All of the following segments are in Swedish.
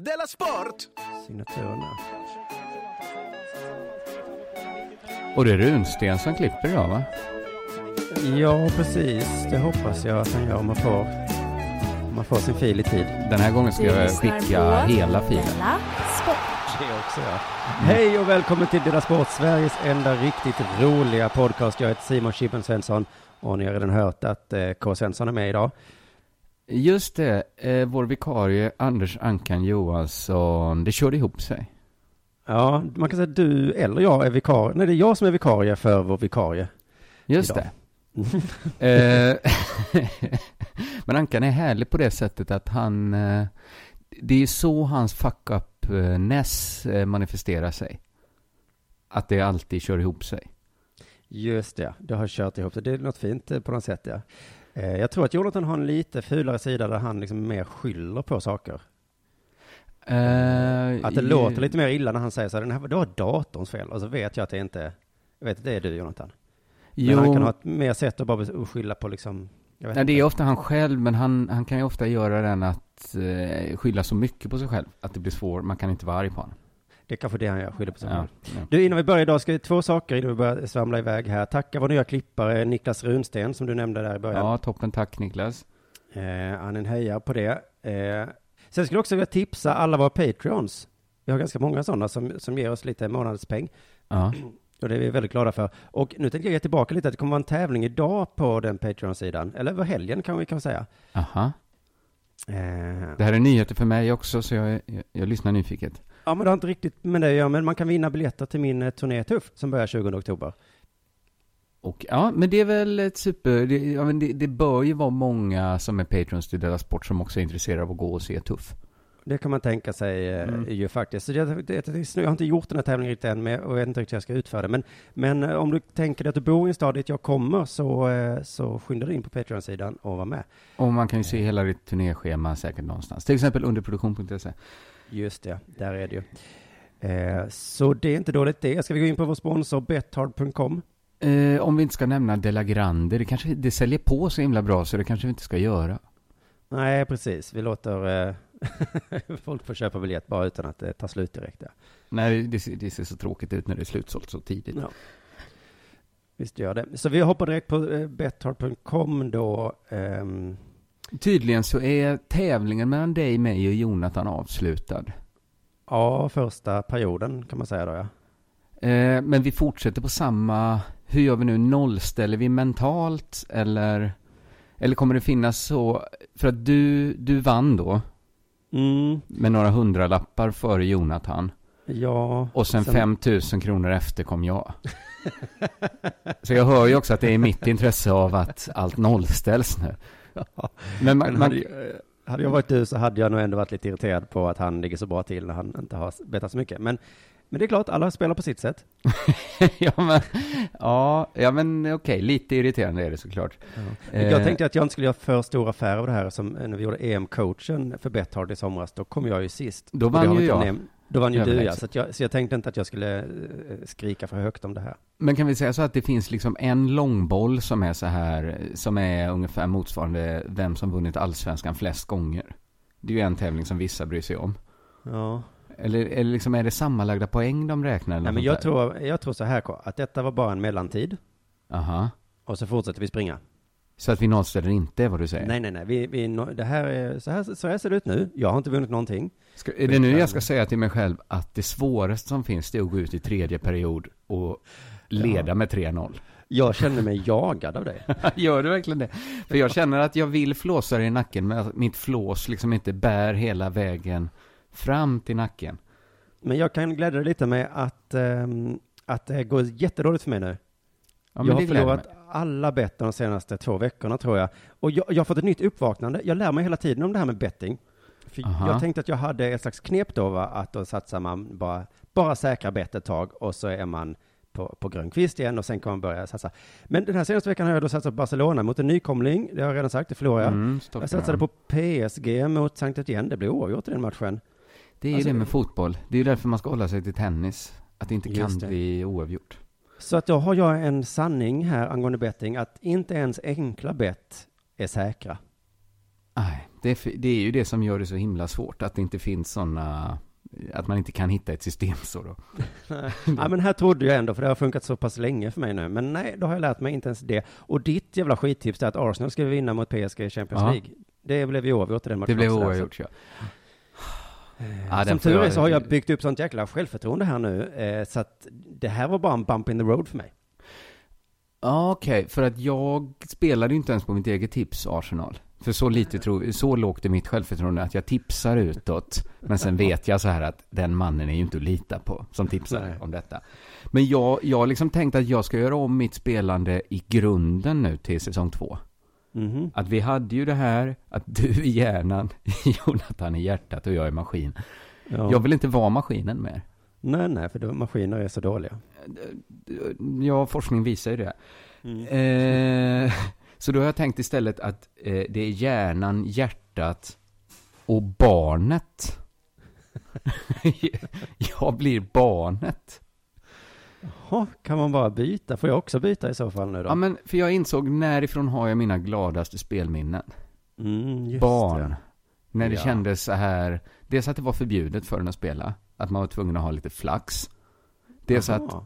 Della Sport! Signaturerna. Och det är Runsten som klipper idag va? Ja, precis. Det hoppas jag att han gör om man får, om man får sin fil i tid. Den här gången ska jag skicka hela filen. Della Sport. Det också, ja. Hej och välkommen till Dela Sport, Sveriges enda riktigt roliga podcast. Jag heter Simon Chippen Svensson och ni har redan hört att eh, K. Svensson är med idag. Just det, eh, vår vikarie Anders Ankan Johansson, det körde ihop sig. Ja, man kan säga att du eller jag är vikarie. Nej, det är jag som är vikarie för vår vikarie. Just Idag. det. Eh, Men Ankan är härlig på det sättet att han, eh, det är så hans fuck-up-ness eh, manifesterar sig. Att det alltid kör ihop sig. Just det, du har kört ihop det. Det är något fint på något sätt, ja. Eh, Jag tror att Jonathan har en lite fulare sida där han liksom mer skyller på saker. Eh, Att det i- låter lite mer illa när han säger så här, den här, det var datorns fel. Och så vet jag att det inte, jag vet att det är du Jonathan. Men Jo, han kan ha ett mer sätt att bara skylla på liksom, jag vet nej, det inte. är ofta han själv, men han, han kan ju ofta göra den att eh, skylla så mycket på sig själv att det blir svårt, man kan inte vara arg på honom. Det är kanske det han gör, skyller på sig Ja. Du, innan vi börjar idag ska vi två saker innan vi börjar svamla iväg här. Tacka vår nya klippare Niklas Runsten som du nämnde där i början. ja, toppen, tack Niklas. Eh, han är en hejar på det. Eh, sen skulle jag också vilja tipsa alla våra Patreons. Vi har ganska många sådana som, som ger oss lite månadspeng. Ja. Och det är vi väldigt glada för. Och nu tänkte jag ge tillbaka lite, att det kommer vara en tävling idag på den Patreon-sidan. Eller över helgen kan vi kan säga. Aha. Eh, Det här är nyheter för mig också, så jag, jag, jag lyssnar nyfiket. Ja, men det har inte riktigt med det att göra, men man kan vinna biljetter till min eh, turné Tuff som börjar 20 oktober. Och ja, men det är väl ett super... Det, ja, men det, det bör ju vara många som är patrons till Della Sport som också är intresserade av att gå och se Tuff. Det kan man tänka sig eh, Mm. ju faktiskt. Så det, det, det, jag har inte gjort den här tävlingen riktigt än, men, och jag vet inte riktigt hur jag ska utföra det. Men, men eh, om du tänker dig att du bor i en stad dit jag kommer, så, så skynda dig in på Patreon-sidan och var med. Och man kan ju se hela ditt turnéschema säkert någonstans. Till exempel underproduktion.se. Just det, där är det ju. Eh, så det är inte dåligt det. Ska vi gå in på vår sponsor Bethard.com? Eh, om vi inte ska nämna Della Grande, det kanske det säljer på så himla bra så det kanske vi inte ska göra. Nej, precis. Vi låter eh, folk få köpa biljett bara utan att det tar slut direkt. Ja. Nej, det, ser- det ser så tråkigt ut när det är slutsålt så tidigt. Ja. Visst gör det. Så vi hoppar direkt på eh, Bethard.com då. Ehm, Tydligen så är tävlingen mellan dig, mig och Jonathan avslutad. Ja, första perioden kan man säga då ja. Eh, men vi fortsätter på samma, hur gör vi nu, nollställer vi mentalt eller, eller kommer det finnas så, för att du, du vann då Mm, med några hundralappar före Jonathan ja. och sen, Sen- 5000 kronor efter kom jag. så jag hör ju också att det är mitt intresse av att allt nollställs nu. Men man, man, hade, jag- hade jag varit du så hade jag nog ändå varit lite irriterad på att han ligger så bra till när han inte har bettat så mycket. Men, men det är klart, alla spelar på sitt sätt. ja men, ja, ja men okej, lite irriterande är det såklart. Eh, Jag tänkte att jag inte skulle göra för stor affär av det här som när vi gjorde EM-coachen för Betthard i somras. Då kom jag ju sist. Då vann ju jag. Då vann ju du ja, så, att jag, så jag tänkte inte att jag skulle eh, skrika för högt om det här. Men kan vi säga så att det finns liksom en långboll som är så här, som är ungefär motsvarande vem som vunnit allsvenskan flest gånger? Det är ju en tävling som vissa bryr sig om. Ja. Eller, eller liksom är det sammanlagda poäng de räknar? Eller Nej, men jag där? tror, jag tror så här, att detta var bara en mellantid. Aha. Och så fortsätter vi springa. Så att vi nollställer inte vad du säger? Nej, nej, nej. Vi, vi, det här är, så, här, så här ser det ut nu. Jag har inte vunnit någonting. Ska, är det nu jag ska säga till mig själv att det svåraste som finns det är att gå ut i tredje period och leda med 3-0? Jag känner mig jagad av dig. Gör du verkligen det? För jag känner att jag vill flåsa dig i nacken, men mitt flås liksom inte bär hela vägen fram till nacken. Men jag kan glädja dig lite med att, ehm, att det går jättedåligt för mig nu. Ja, jag har förlorat mig. Alla bett de senaste två veckorna tror jag. Och jag, jag har fått ett nytt uppvaknande. Jag lär mig hela tiden om det här med betting. För Aha. jag tänkte att jag hade ett slags knep då, va? att då satsar man bara, bara säkra bett ett tag och så är man på, på grön kvist igen och sen kan man börja satsa. Men den här senaste veckan har jag då satsat på Barcelona mot en nykomling. Det har jag redan sagt, det förlorar jag. Mm, Jag satsade på PSG mot Sankt Etienne. Det blev oavgjort i den matchen. Det är ju Alltså- det med fotboll. Det är ju därför man ska hålla sig till tennis. Att det inte kan det. bli oavgjort. Så att då har jag en sanning här angående betting att inte ens enkla bett är säkra. Nej, det det är ju det som gör det så himla svårt. Att det inte finns sådana... Att man inte kan hitta ett system så då. ja, men här trodde jag ändå, för det har funkat så pass länge för mig nu. Men nej, då har jag lärt mig inte ens det. Och ditt jävla skittips är att Arsenal ska vinna mot PSG i Champions Ja. League. Det blev ju oavgjort i den matchen Det blev oavgjort, ja. Så- Ja, Som tur är så har jag byggt upp sånt jäkla självförtroende här nu, eh, så att det här var bara en bump in the road för mig. Ja, okej. För att jag spelade ju inte ens på mitt eget tips, Arsenal. För så lite tro, så lågt är mitt självförtroende att jag tipsar utåt. Men sen vet jag så här att den mannen är ju inte att lita på som tipsar om detta. Men jag, jag har liksom tänkt att jag ska göra om mitt spelande i grunden nu till säsong två. Mhm. Att vi hade ju det här, att du är hjärnan, Jonathan är hjärtat och jag är maskin. Ja. Jag vill inte vara maskinen mer. Nej, nej, för då, maskiner är så dåliga. Ja, forskning visar ju det. Mm. Eh, så då har jag tänkt istället att eh, det är hjärnan, hjärtat och barnet. jag blir barnet. Jaha, kan man bara byta? Får jag också byta i så fall nu då? Ja, men för jag insåg närifrån har jag mina gladaste spelminnen. Mm, just Barn. det. När det Ja. kändes så här, dels att det var förbjudet förrän att spela, att man var tvungen att ha lite flax. Dels att, Jaha.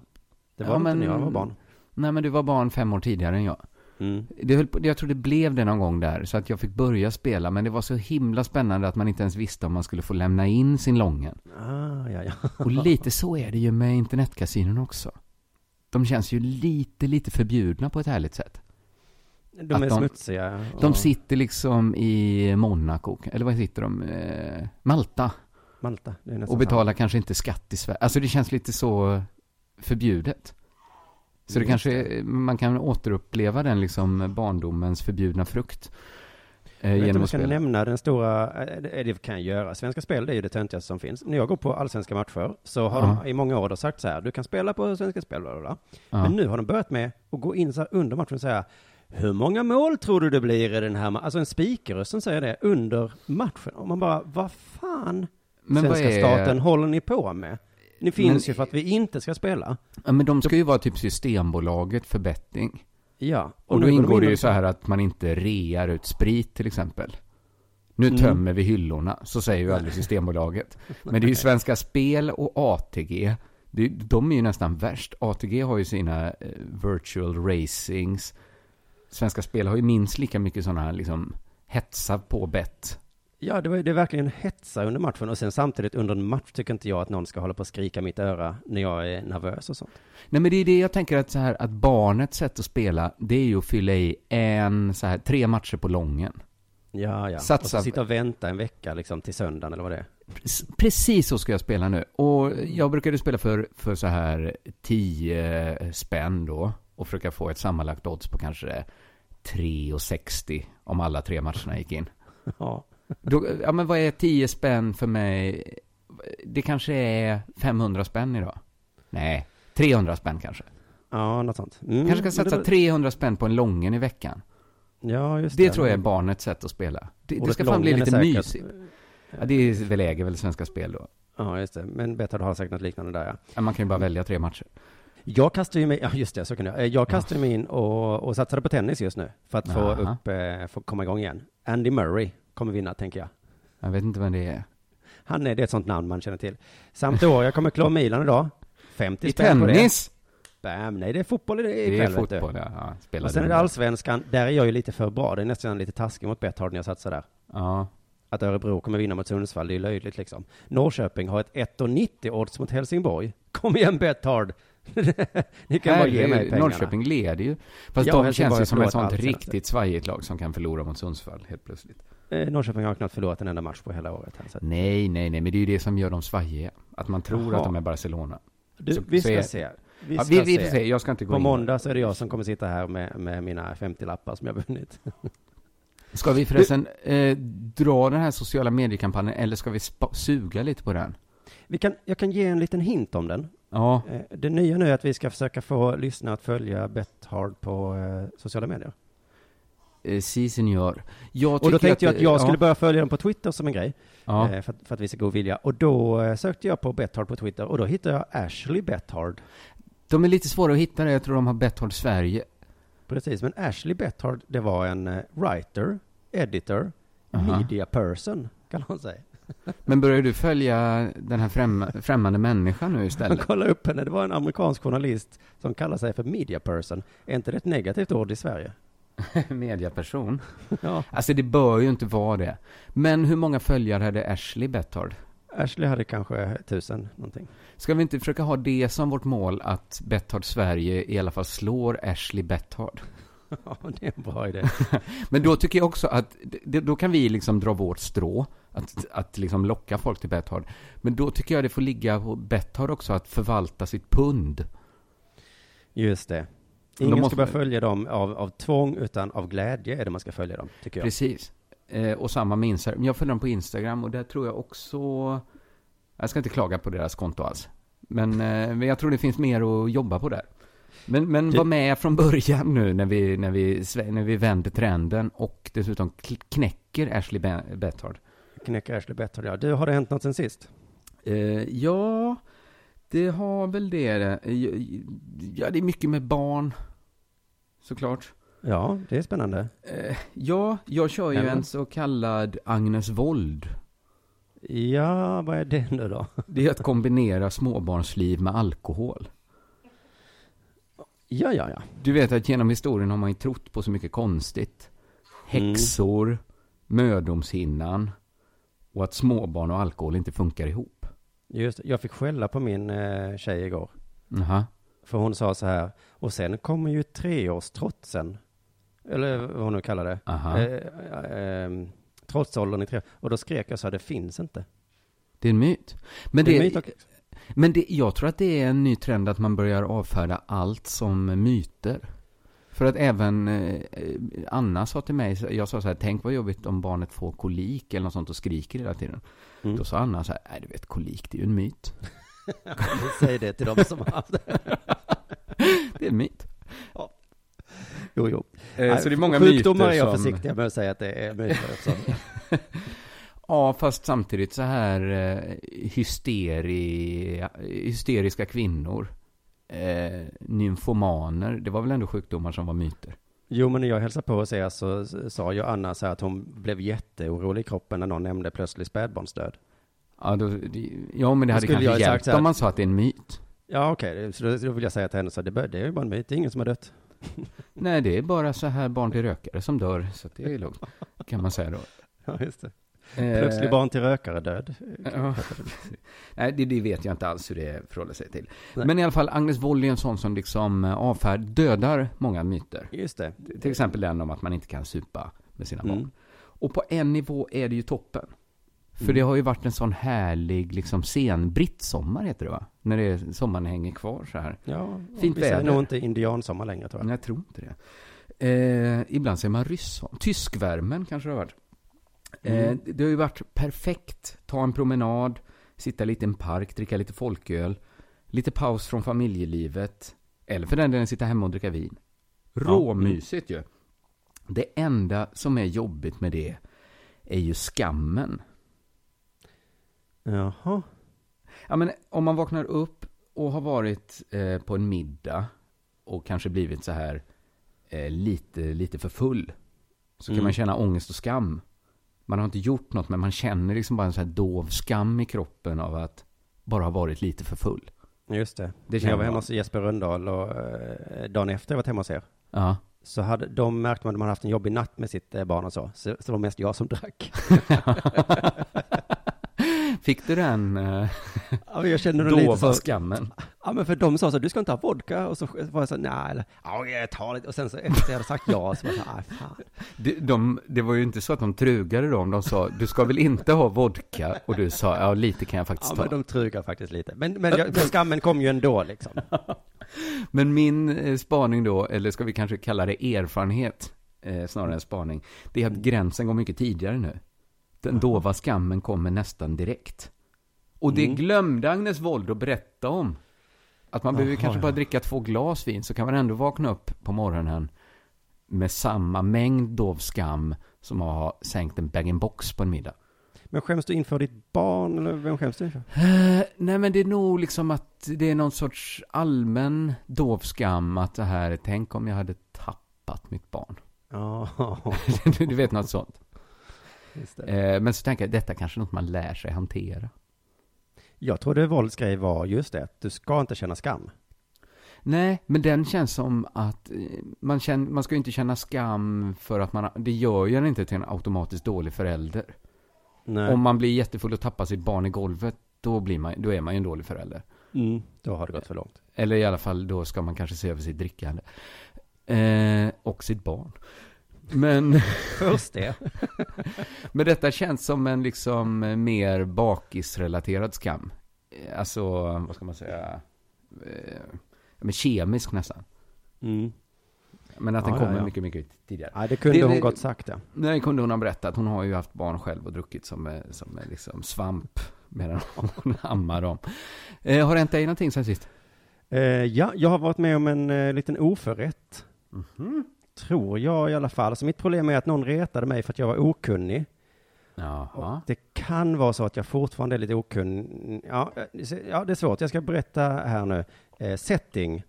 Det var Ja, inte men- när jag var barn. nej men du var barn fem år tidigare än jag. Mm. Det höll på, jag tror det blev det någon gång där, så att jag fick börja spela, men det var så himla spännande att man inte ens visste om man skulle få lämna in sin lången. Ah, ja, ja. Och lite så är det ju med internetkasinon också. De känns ju lite, lite förbjudna på ett härligt sätt. De Att är de- smutsiga. De och- sitter liksom i Monaco, eller vad sitter de? Eh, Malta. Malta. Och betalar kanske inte skatt i Sverige. Alltså det känns lite så förbjudet. Så det Just kanske, man kan återuppleva den liksom barndomens förbjudna frukt. Eh, Jag vet inte genom om jag ska nämna den stora, eh, det kan jag göra. Svenska Spel, det är ju det töntigaste som finns. När jag går på allsvenska matcher så har Ja. de i många år sagt så här, du kan spela på Svenska Spel, bla, bla, bla. Men nu har de börjat med att gå in så här under matchen och säga, hur många mål tror du det blir i den här matchen? Alltså en spikröst som säger det under matchen. Och man bara, vad fan, Men vad svenska är... staten håller ni på med? Ni finns Men- ju för att vi inte ska spela. Ja, men de ska ju vara typ Systembolaget för betting. Ja. Och, nu då ingår in det ju och- så här att man inte rear ut sprit till exempel. Nu Mm. tömmer vi hyllorna, så säger ju aldrig Systembolaget. Men det är ju Svenska Spel och ATG. Det, de är ju nästan värst. ATG har ju sina eh, virtual racings. Svenska Spel har ju minst lika mycket sådana här liksom hetsa på bett. Ja, det, var, det är verkligen hetsa under matchen och sen samtidigt under en match tycker inte jag att någon ska hålla på och skrika mitt öra när jag är nervös och sånt. Nej men det är det jag tänker att så här att barnets sätt att spela, det är ju att fylla i en, så här, tre matcher på lången. Ja, ja. Satsa- Och så sitta och vänta en vecka liksom till söndagen eller vad det är. Precis- Precis så ska jag spela nu. Och jag brukade spela för, för så här 10 spänn då. Och försöka få ett sammanlagt odds på kanske 3,60 om alla tre matcherna gick in. Ja. Då, ja men vad är 10 spänn för mig? Det kanske är 500 spänn idag. Nej, 300 spänn kanske. Ja, något sånt. Mm, Kanske ska satsa det var- 300 spänn på en lången i veckan. Ja, just Det tror jag är barnets sätt att spela. Det, det ska fan bli lite säkert- mysigt. Ja, det är väl äger väl Svenska Spel då. Ja, just det. Men Betthard har säkert något liknande där, ja. Ja, man kan ju bara välja tre matcher. Jag kastade ju mig, ja just det, så kan jag. Eh, Jag kastade mig in och, och satsade på tennis just nu. För att få Aha. upp, eh, få komma igång igen. Andy Murray kommer vinna, tänker jag. Jag vet inte vem det är. Han är, det är ett sånt namn man känner till. Jag kommer klå Milan idag. 50 I spänn på det. Bam, nej det är fotboll det Det är vet du. fotboll, ja. ja. Spelar Och sen är det allsvenskan, där är jag ju lite för bra. Det är nästan lite taskigt mot Betthard när jag satsar där. Ja. Att Örebro kommer vinna mot Sundsvall, det är löjligt liksom. Norrköping har ett 1,90 odds mot Helsingborg. Kom igen Betthard! Ni kan Här, bara ge mig pengarna. Norrköping leder ju. Fast Ja, de känns ju som ett sånt riktigt svajigt lag som kan förlora mot Sundsvall helt plötsligt. Eh, Norrköping har knappt förlorat en enda match på hela året. Här, Nej, nej, nej, men det är ju det som gör dem svajiga. Att man tror Jaha. att de är Barcelona. du, så- vi ska är- se. Vi Ja, ska vi, vi se. får se, jag ska inte gå På in. måndag så är det jag som kommer sitta här med, med mina 50-lappar som jag har vunnit. Ska vi förresten eh, dra den här sociala mediekampanjen eller ska vi suga lite på den? Vi kan, jag kan ge en liten hint om den. Ja, Eh, Det nya nu är att vi ska försöka få lyssna att följa Betthard på eh, sociala medier. Eh, si senor. Jag Och då tänkte jag att jag skulle ja, börja följa dem på Twitter som en grej. Ja, eh, För, att, för att visa god vilja. Och då eh, sökte jag på Betthard på Twitter och då hittade jag Ashley Betthard. de är lite svåra att hitta. Jag tror de har Betthard Sverige. Precis, men Ashley Betthard, det var en writer, editor, Aha. Media person, kan man säga. Men börjar du följa den här främ- främmande människan nu Jag istället? kollade upp henne, det var en amerikansk journalist som kallar sig för media person. Är inte det ett negativt ord i Sverige? Mediaperson. Ja, Alltså det bör ju inte vara det. Men hur många följare hade Ashley Betthard? Ashley hade kanske tusen någonting. Ska vi inte försöka ha det som vårt mål att Betthard Sverige i alla fall slår Ashley Betthard? Ja, det är en bra idé. Men då tycker jag också att, det- då kan vi liksom dra vårt strå, att, att liksom locka folk till Betthard. Men då tycker jag det får ligga på Betthard också att förvalta sitt pund. Just det. Ingen måste ska börja följa dem av, av tvång, utan av glädje är det man ska följa dem, tycker jag. Precis. Eh, och samma med Instagram. Jag följer dem på Instagram och där tror jag också... Jag ska inte klaga på deras konto alls. Men, eh, men jag tror det finns mer att jobba på där. Men, men var med från början nu när vi, när, vi, när vi vänder trenden och dessutom knäcker Ashley Be- Betthard. Knäcker Ashley Betthard, ja. Du, har det hänt något sen sist? Eh, ja, det har väl det. Eh, Ja, det är mycket med barn. Såklart. Ja, det är spännande. Eh, ja, jag kör ju Eller? en så kallad Agnes Wold. Ja, vad är det nu då? Det är att kombinera småbarnsliv med alkohol. Ja, ja, ja. Du vet att genom historien har man ju trott på så mycket konstigt. Häxor, mödomshinnan och att småbarn och alkohol inte funkar ihop. Just. Jag fick skälla på min eh, tjej igår. Jaha. För hon sa så här, och sen kommer ju treårstrotsen. Eller vad hon nu kallar det. Aha. Eh, eh, trotsåldern i tre Och då skrek jag så här, det finns inte. Det är en myt. Men, Det är det, myt och- men det, jag tror att det är en ny trend att man börjar avfärda allt som myter. För att även eh, Anna sa till mig, jag sa så här, tänk vad jobbigt om barnet får kolik eller något sånt och skriker hela tiden. Mm. Då sa Anna så här, nej du vet kolik det är ju en myt. Säg det till dem som har haft det. Det är en myt. Jo, jo. Eh, så det är många Sjukdomar myter är jag som... försiktig med att säga att det är myter också. Ja, fast samtidigt så här eh, hysteri, hysteriska kvinnor, eh, nymfomaner, det var väl ändå sjukdomar som var myter? Jo, men när jag hälsade på hos er så sa ju Anna så här att hon blev jätteorolig i kroppen när någon nämnde plötslig spädbarnsdöd. Ja, då, ja men det hade kanske hjälpt om man sa att det är en myt. Ja, okej, så då, då vill jag säga till henne så här, det, bör- det är ju bara en myt, det är ingen som har dött. Nej, det är bara så här barn till rökare som dör, så det är lugnt, kan man säga då. Ja, just det. Eh, Plötslig barn till rökare död. Ja. Nej, det, det vet jag inte alls hur det förhåller sig till. Nej. Men i alla fall, Agnes Wold är en sån som liksom eh, avfärd, dödar många myter. Just det. Till exempel den om att man inte kan supa med sina barn. Mm. Och på en nivå är det ju toppen. För Mm. det har ju varit en sån härlig, liksom sen brittsommar heter det va? När det är, sommaren hänger kvar så här. Ja, Fint vi säger väder. nog inte indiansommar längre tror jag. jag tror inte det. Eh, ibland säger man rysssommar. Tyskvärmen kanske det har varit. Eh, Mm. det har ju varit perfekt. Ta en promenad, sitta lite i en park, dricka lite folköl. Lite paus från familjelivet. Eller för den delen sitta hemma och dricka vin. Råmysigt ju. Det enda som är jobbigt med det är ju skammen. Jaha. Ja, men om man vaknar upp och har varit eh, på en middag och kanske blivit så här eh, lite, lite för full. Så kan Mm. man känna ångest och skam. Man har inte gjort något, men man känner liksom bara en så här dov skam i kroppen av att bara ha varit lite för full. Just det. Det jag var man. hemma hos Jesper Röndahl och eh, dagen efter jag varit hemma hos er. Ja. Så hade, de märkte man att man haft en jobbig natt med sitt eh, barn och så. Så, så det var mest jag som drack. Fick du den eh, Ja, jag kände nog lite dova så. skammen? Ja, men för de sa så, du ska inte ha vodka. Och så var jag så, nej, eller, ja, jag tar lite. Och sen så efter jag hade sagt ja, så var jag så, nej, fan. De, de, det var ju inte så att de trugade dem. De sa, du ska väl inte ha vodka? Och du sa, ja lite kan jag faktiskt Ja, ta. men de trugar faktiskt lite. Men, men, jag, men skammen kom ju ändå liksom. Men min eh, spaning då, eller ska vi kanske kalla det erfarenhet eh, snarare än spaning, det är att gränsen går mycket tidigare nu. Den dova skammen kommer nästan direkt. Och det Mm. glömde Agnes Wold att berätta om. Att man behöver Jaha, kanske ja. bara dricka två glas vin så kan man ändå vakna upp på morgonen med samma mängd dov skam som att ha sänkt en bag-in-box på en middag. Men skäms du inför ditt barn, eller vem skäms du inför? Eh, nej men det är nog liksom att det är någon sorts allmän dov skam att det här, tänk om jag hade tappat mitt barn. Ja, du vet något sånt. Eh, men så tänker jag, detta kanske är något man lär sig hantera. Jag trodde Volds grej var just det, att du ska inte känna skam. Nej, men den känns som att eh, man, känner, man ska ju inte känna skam för att man, det gör ju en inte till en automatiskt dålig förälder. Nej. Om man blir jättefull och tappar sitt barn i golvet, då, blir man, då är man ju en dålig förälder. Mm, då har det gått för långt. Eller i alla fall, då ska man kanske se över sitt drickande. Eh, och sitt barn. Men, Först det. men detta känns som en liksom mer bakisrelaterad skam. Eh, Alltså, vad ska man säga? Eh, men kemisk nästan. Mm. Men att den Ja, ja, kommer ja. mycket, mycket tidigare. Nej, det kunde Det- hon det- gott sagt det. Nej, kunde hon ha berättat. Hon har ju haft barn själv och druckit som, eh, som eh, liksom svamp medan hon ammar dem. Eh, har det hänt dig någonting sen sist? Eh, ja, jag har varit med om en eh, liten oförrätt. Mhm. Tror jag i alla fall. Så mitt problem är att någon retade mig för att jag var okunnig. Det kan vara så att jag fortfarande är lite okunnig. Ja, eh, ja det är svårt. Jag ska berätta här nu. Eh, setting.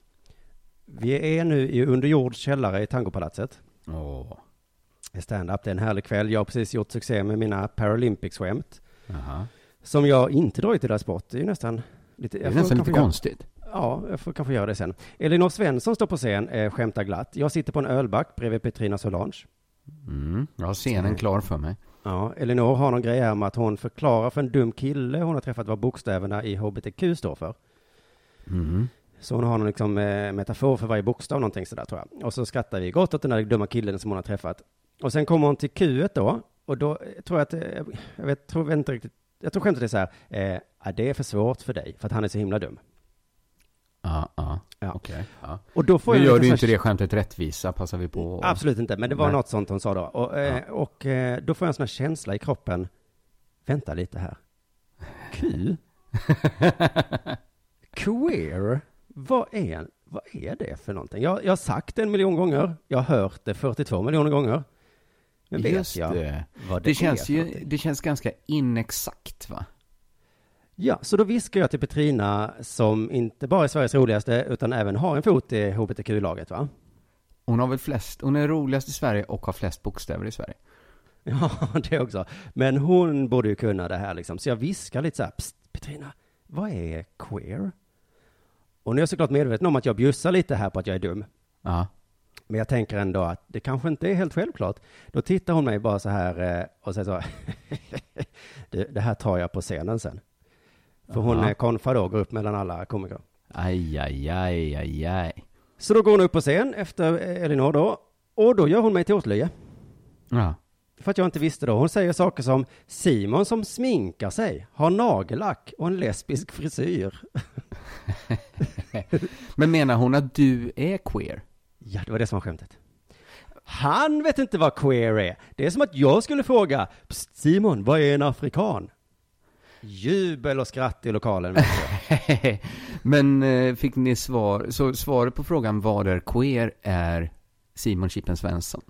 Vi är nu i underjords källare i Tangopalatset. Åh. Stand-up, det är en härlig kväll. Jag har precis gjort succé med mina Paralympics-skämt. Som jag inte dragit till deras sport. Det är ju nästan lite... Det är nästan lite konstigt. Ja, jag får kanske göra det sen. Elinor Svensson står på scen, eh, skämtar glatt. Jag sitter på en ölback bredvid Petrina Solange. Mm. Jag har scenen klar för mig. Ja, Elinor har någon grej här med att hon förklarar för en dum kille hon har träffat vad bokstäverna i HBTQ står för. Mm. Så hon har någon liksom, eh, metafor för varje bokstav, någonting sådär tror jag. Och så skrattar vi gott åt den där dumma killen som hon har träffat. Och sen kommer hon till Q då, och då eh, tror jag att, jag vet, tror vet inte riktigt, jag tror skämtet är så här, eh, ja, det är för svårt för dig, för att han är så himla dum. Ja, ja. Ja. Okej. Ja. Och då får Nu gör du inte här- det skämtet rättvisa, passar vi på. Absolut inte, men det var Nej. något sånt hon sa då. Och, eh, och eh, då får jag en sån här känsla i kroppen. Vänta lite här. Q? Queer? Vad är, vad är det för någonting? Jag, jag har sagt det en miljon gånger. Jag har hört det 42 miljoner gånger. Men vet Just jag det. vad det, Det är känns för ju, det känns ganska inexakt va? Ja, så då viskar jag till Petrina som inte bara är Sveriges roligaste utan även har en fot i HBTQ-laget va? Hon har väl flest, hon är roligast i Sverige och har flest bokstäver i Sverige. Ja, det också. Men hon borde ju kunna det här liksom. Så jag viskar lite så här, Petrina, vad är queer? Och nu är jag såklart medveten om att jag bjussar lite här på att jag är dum. Ja. Men jag tänker ändå att det kanske inte är helt självklart. Då tittar hon mig bara så här eh, och säger så. det, det här tar jag på scenen sen. För hon Jaha. är konfa då, går upp mellan alla komiker. Aj, aj, aj, aj, aj. Så då går hon upp på scen efter Elinor då. Och då gör hon mig till åtlöje. Ja. För att jag inte visste då. Hon säger saker som Simon som sminkar sig, har nagellack och en lesbisk frisyr. Men menar hon att du är queer? Ja, det var det som var skämtet. Han vet inte vad queer är. Det är som att jag skulle fråga "Psst, Simon, vad är en afrikan? Jubel och skratt i lokalen. Men eh, fick ni svar, så svaret på frågan vad är queer är Simon Chippen Svensson?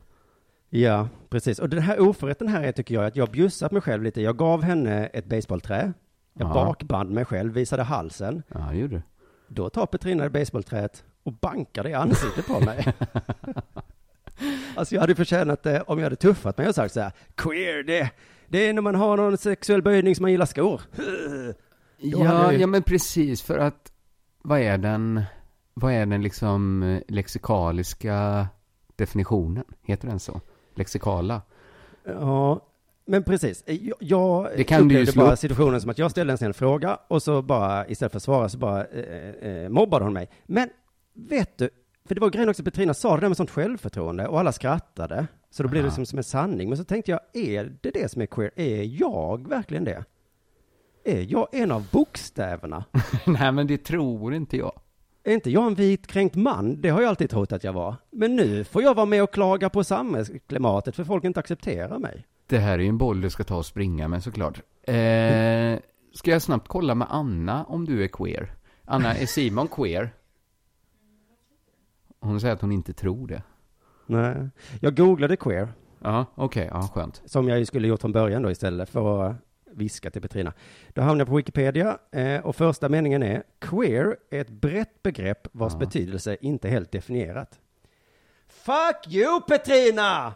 ja, precis. Och den här oförrätten här är, tycker jag, att jag bjussat mig själv lite. Jag gav henne ett baseballträ. Jag Ja. bakband mig själv, visade halsen. Ja, det gjorde du. Då tar Petrina det baseballträet och bankar det i ansiktet på mig. alltså jag hade förtjänat det om jag hade tuffat mig och sagt så här, queer, det, det är när man har någon sexuell böjning som man gillar skor. Ja, ju- ja, men precis för att vad är den, vad är den liksom eh, lexikaliska definitionen? Heter den så? Lexikala? Ja, men precis. Jag, jag Det kan upplevde bara upp. situationen som att jag ställde en snäll fråga och så bara, istället för att svara så bara eh, eh, mobbade hon mig. Men vet du, för det var grejen också, Petrina sa det där med sånt självförtroende och alla skrattade. Så då blev det som, som en sanning. Men så tänkte jag, är det det som är queer? Är jag verkligen det? Är jag en av bokstäverna? Nej, men det tror inte jag. Är inte jag en vit kränkt man? Det har jag alltid trott att jag var. Men nu får jag vara med och klaga på samhällsklimatet för folk inte accepterar mig. Det här är ju en boll du ska ta och springa med såklart. Eh, ska jag snabbt kolla med Anna om du är queer? Anna, är Simon queer? Hon säger att hon inte tror det. Nej. Jag googlade queer. Ja, okej, ja, skönt. som jag ju skulle gjort från början då istället för att viska till Petrina. Då hamnar jag på Wikipedia eh, och första meningen är queer är ett brett begrepp vars Ja. betydelse inte är helt definierat. Fuck you Petrina!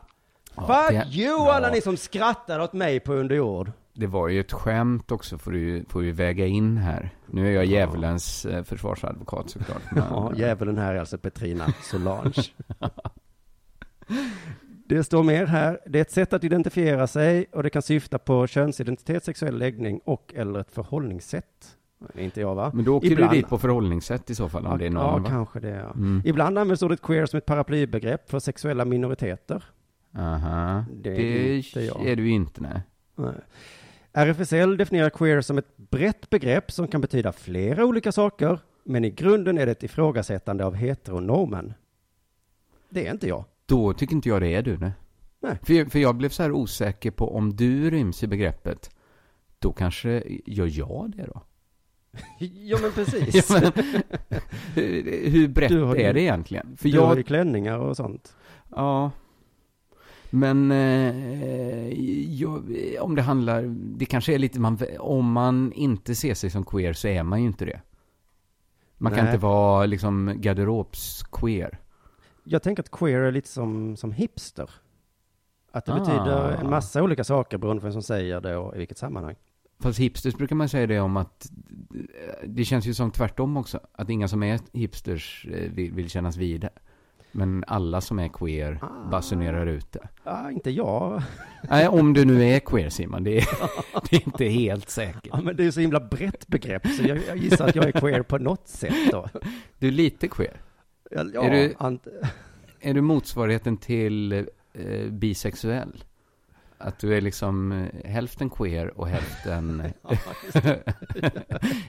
Fuck det- you ja. alla ni som skrattade åt mig på under jord. Det var ju ett skämt också, får du, får vi väga in här. Nu är jag djävulens eh, försvarsadvokat såklart. Men, Ja, djävulen här är alltså Petrina Solange. Det står mer här. Det är ett sätt att identifiera sig och det kan syfta på könsidentitet, sexuell läggning och eller ett förhållningssätt. Det är inte jag va? men då åker Ibland- du dit på förhållningssätt i så fall, om det är ja, någon va? kanske det. Ja. Mm. Ibland används ordet queer som ett paraplybegrepp för sexuella minoriteter. Aha. Det Det, är inte jag. är du inte, nej. Nej. RFSL definierar queer som ett brett begrepp som kan betyda flera olika saker, men i grunden är det ett ifrågasättande av heteronormen. Det är inte jag. Då tycker inte jag det är du, nej. Nej. För, för jag blev så här osäker på om du ryms i begreppet. Då kanske gör jag det då? Ja, men precis. Ja, men, hur, hur brett har ju- är det egentligen? För du har jag, ju klänningar och sånt. ja. Men eh, jag, om det handlar, det kanske är lite, man, om man inte ser sig som queer så är man ju inte det. Man kan Nej. inte vara liksom garderobs-queer. Jag tänker att queer är lite som, som hipster. Att det Ah. betyder en massa olika saker beroende på vem som säger det och i vilket sammanhang. Fast hipsters brukar man säga det om att det känns ju som tvärtom också. Att inga som är hipsters eh, vill, vill kännas vid det. Men alla som är queer Ah. basunerar ut det. Ja, inte jag. Nej, om du nu är queer Simon, det är, det är inte helt säkert. Ja, men det är så himla brett begrepp, så jag, jag gissar att jag är queer på något sätt då. Du är lite queer. Ja, Är du- ant- Är du motsvarigheten till eh, bisexuell? Att du är liksom eh, hälften queer och hälften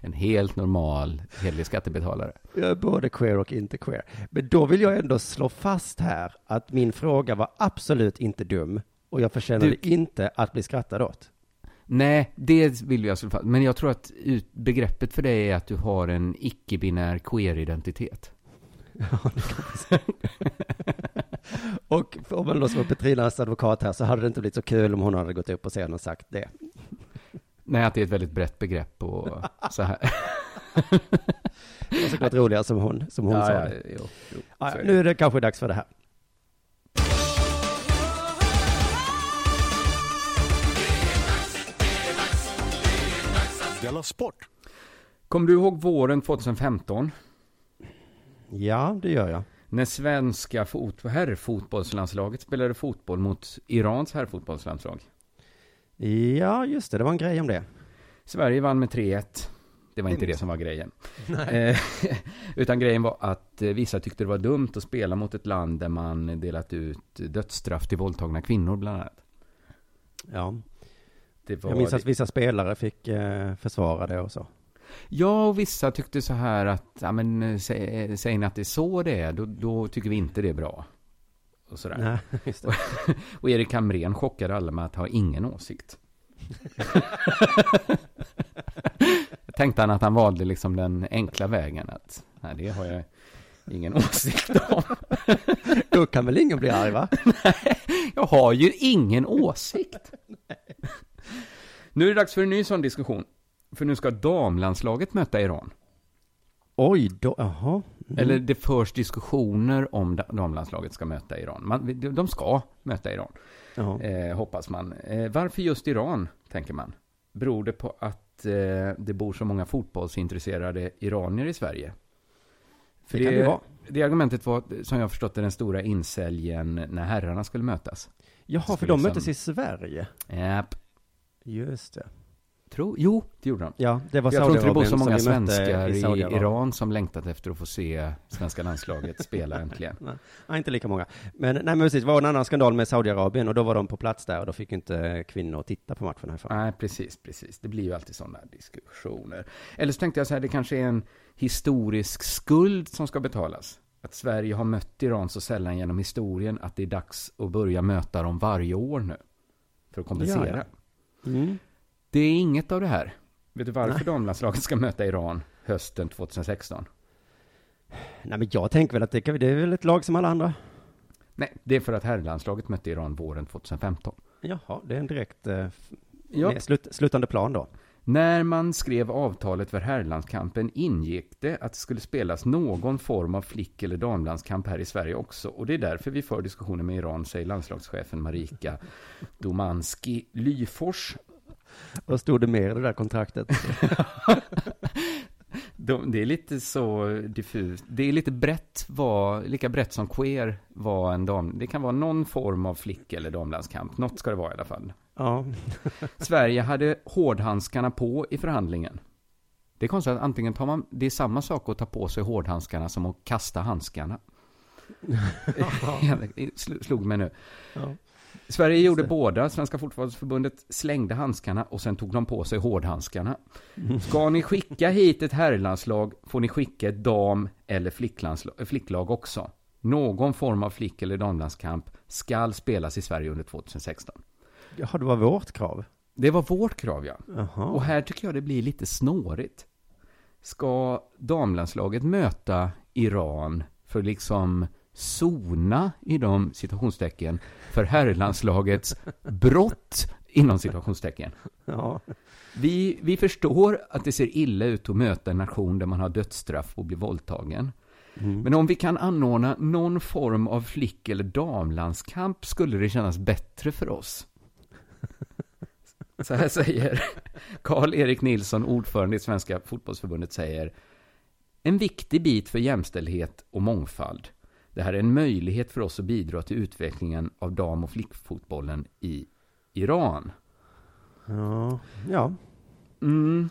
en helt normal hederlig skattebetalare. Jag är både queer och inte queer. Men då vill jag ändå slå fast här att min fråga var absolut inte dum. Och jag förtjänade Du- inte att bli skrattad åt. Nej, det vill jag slå fast. Men jag tror att ut, begreppet för dig är att du har en icke-binär queer-identitet. Och om man då som Petrinas advokat här så hade det inte blivit så kul om hon hade gått upp på scenen och sagt det. Nej, att det är ett väldigt brett begrepp och så här. Det var såklart roligare som hon, som hon ja, sa ja, det. jo, jo, Ja, är det. nu är det kanske dags för det här. Della Sport! Kommer du ihåg våren 2015? Ja, det gör jag. När svenska fot- herrfotbollslandslaget spelade fotboll mot Irans herrfotbollslandslag. Ja, just det, det var en grej om det. Sverige vann med 3-1. Det var inte det som var grejen. Eh, Utan grejen var att eh, vissa tyckte det var dumt att spela mot ett land där man delat ut dödsstraff till våldtagna kvinnor bland annat. Ja, Det jag minns att vissa spelare fick eh, försvara det och så. Ja, och vissa tyckte så här att, ja men eh, sä- eh, säger ni att det är så det är, då, då tycker vi inte det är bra. Och sådär. Nej, det. Och Erik Hamrén chockade alla med att ha ingen åsikt. Jag tänkte han att han valde liksom den enkla vägen att, nej det har jag ingen åsikt om. Då kan väl ingen bli arg, va? Jag har ju ingen åsikt. Nu är det dags för en ny sån diskussion. För nu ska damlandslaget möta Iran. Oj, då, jaha. Mm. Eller det förs diskussioner om da- damlandslaget ska möta Iran. Man, de- de ska möta Iran, eh, hoppas man. Eh, varför just Iran, tänker man? Beror det på att eh, det bor så många fotbollsintresserade iranier i Sverige? För Det det vara. det argumentet var, som jag förstått det, den stora insäljen när herrarna skulle mötas. Jaha, för skulle de liksom- möttes i Sverige. Japp. Just det. Tro, jo, det gjorde de. Ja, det var Jag tror inte det bor så många svenskar i, Saudiarabien. Iran som längtat efter att få se svenska landslaget spela äntligen. Nej, inte lika många. Men, nej, men precis, det var en annan skandal med Saudiarabien och då var de på plats där och då fick inte kvinnor titta på matchen härifrån. Nej, precis, precis. Det blir ju alltid sådana diskussioner. Eller så tänkte jag så här, det kanske är en historisk skuld som ska betalas. Att Sverige har mött Iran så sällan genom historien att det är dags att börja möta dem varje år nu. För att kompensera. Ja, Mm. Det är inget av det här. Vet du varför damlandslaget ska möta Iran hösten 2016? Nej, men jag tänker väl att det, kan, det är väl ett lag som alla andra. Nej, det är för att herrlandslaget mötte Iran våren 2015. Jaha, det är en direkt eh, Ja. slut, slutande plan då. När man skrev avtalet för herrlandskampen ingick det att det skulle spelas någon form av flick eller damlandskamp här i Sverige också. Och det är därför vi för diskussioner med Iran, säger landslagschefen Marika Domanski Lyfors. Vad stod det mer i det där kontraktet? De, det är lite så diffust. Det är lite brett, var, lika brett som queer var en dam. Det kan vara någon form av flick eller damlandskamp. Något ska det vara i alla fall. Ja. Sverige hade hårdhandskarna på i förhandlingen. Det är konstigt att antingen tar man, det är samma sak att ta på sig hårdhandskarna som att kasta handskarna. Slog mig nu. Ja. Sverige gjorde båda. Svenska fotbollsförbundet slängde handskarna och sen tog de på sig hårdhandskarna. Ska ni skicka hit ett herrlandslag får ni skicka ett dam eller flicklandslag- flicklag också. Någon form av flick eller damlandskamp skall spelas i Sverige under 2016. Jaha, det var vårt krav. Det var vårt krav, ja. Jaha. Och här tycker jag det blir lite snårigt. Ska damlandslaget möta Iran för liksom sona i de citationstecken för herrlandslagets brott inom citationstecken. Ja. Vi, vi förstår att det ser illa ut att möta en nation där man har dödsstraff och blir våldtagen. Mm. Men om vi kan anordna någon form av flick eller damlandskamp skulle det kännas bättre för oss. Så här säger Karl-Erik Nilsson, ordförande i Svenska fotbollsförbundet, säger En viktig bit för jämställdhet och mångfald. Det här är en möjlighet för oss att bidra till utvecklingen av dam och flickfotbollen i Iran. Ja. ja. Mm.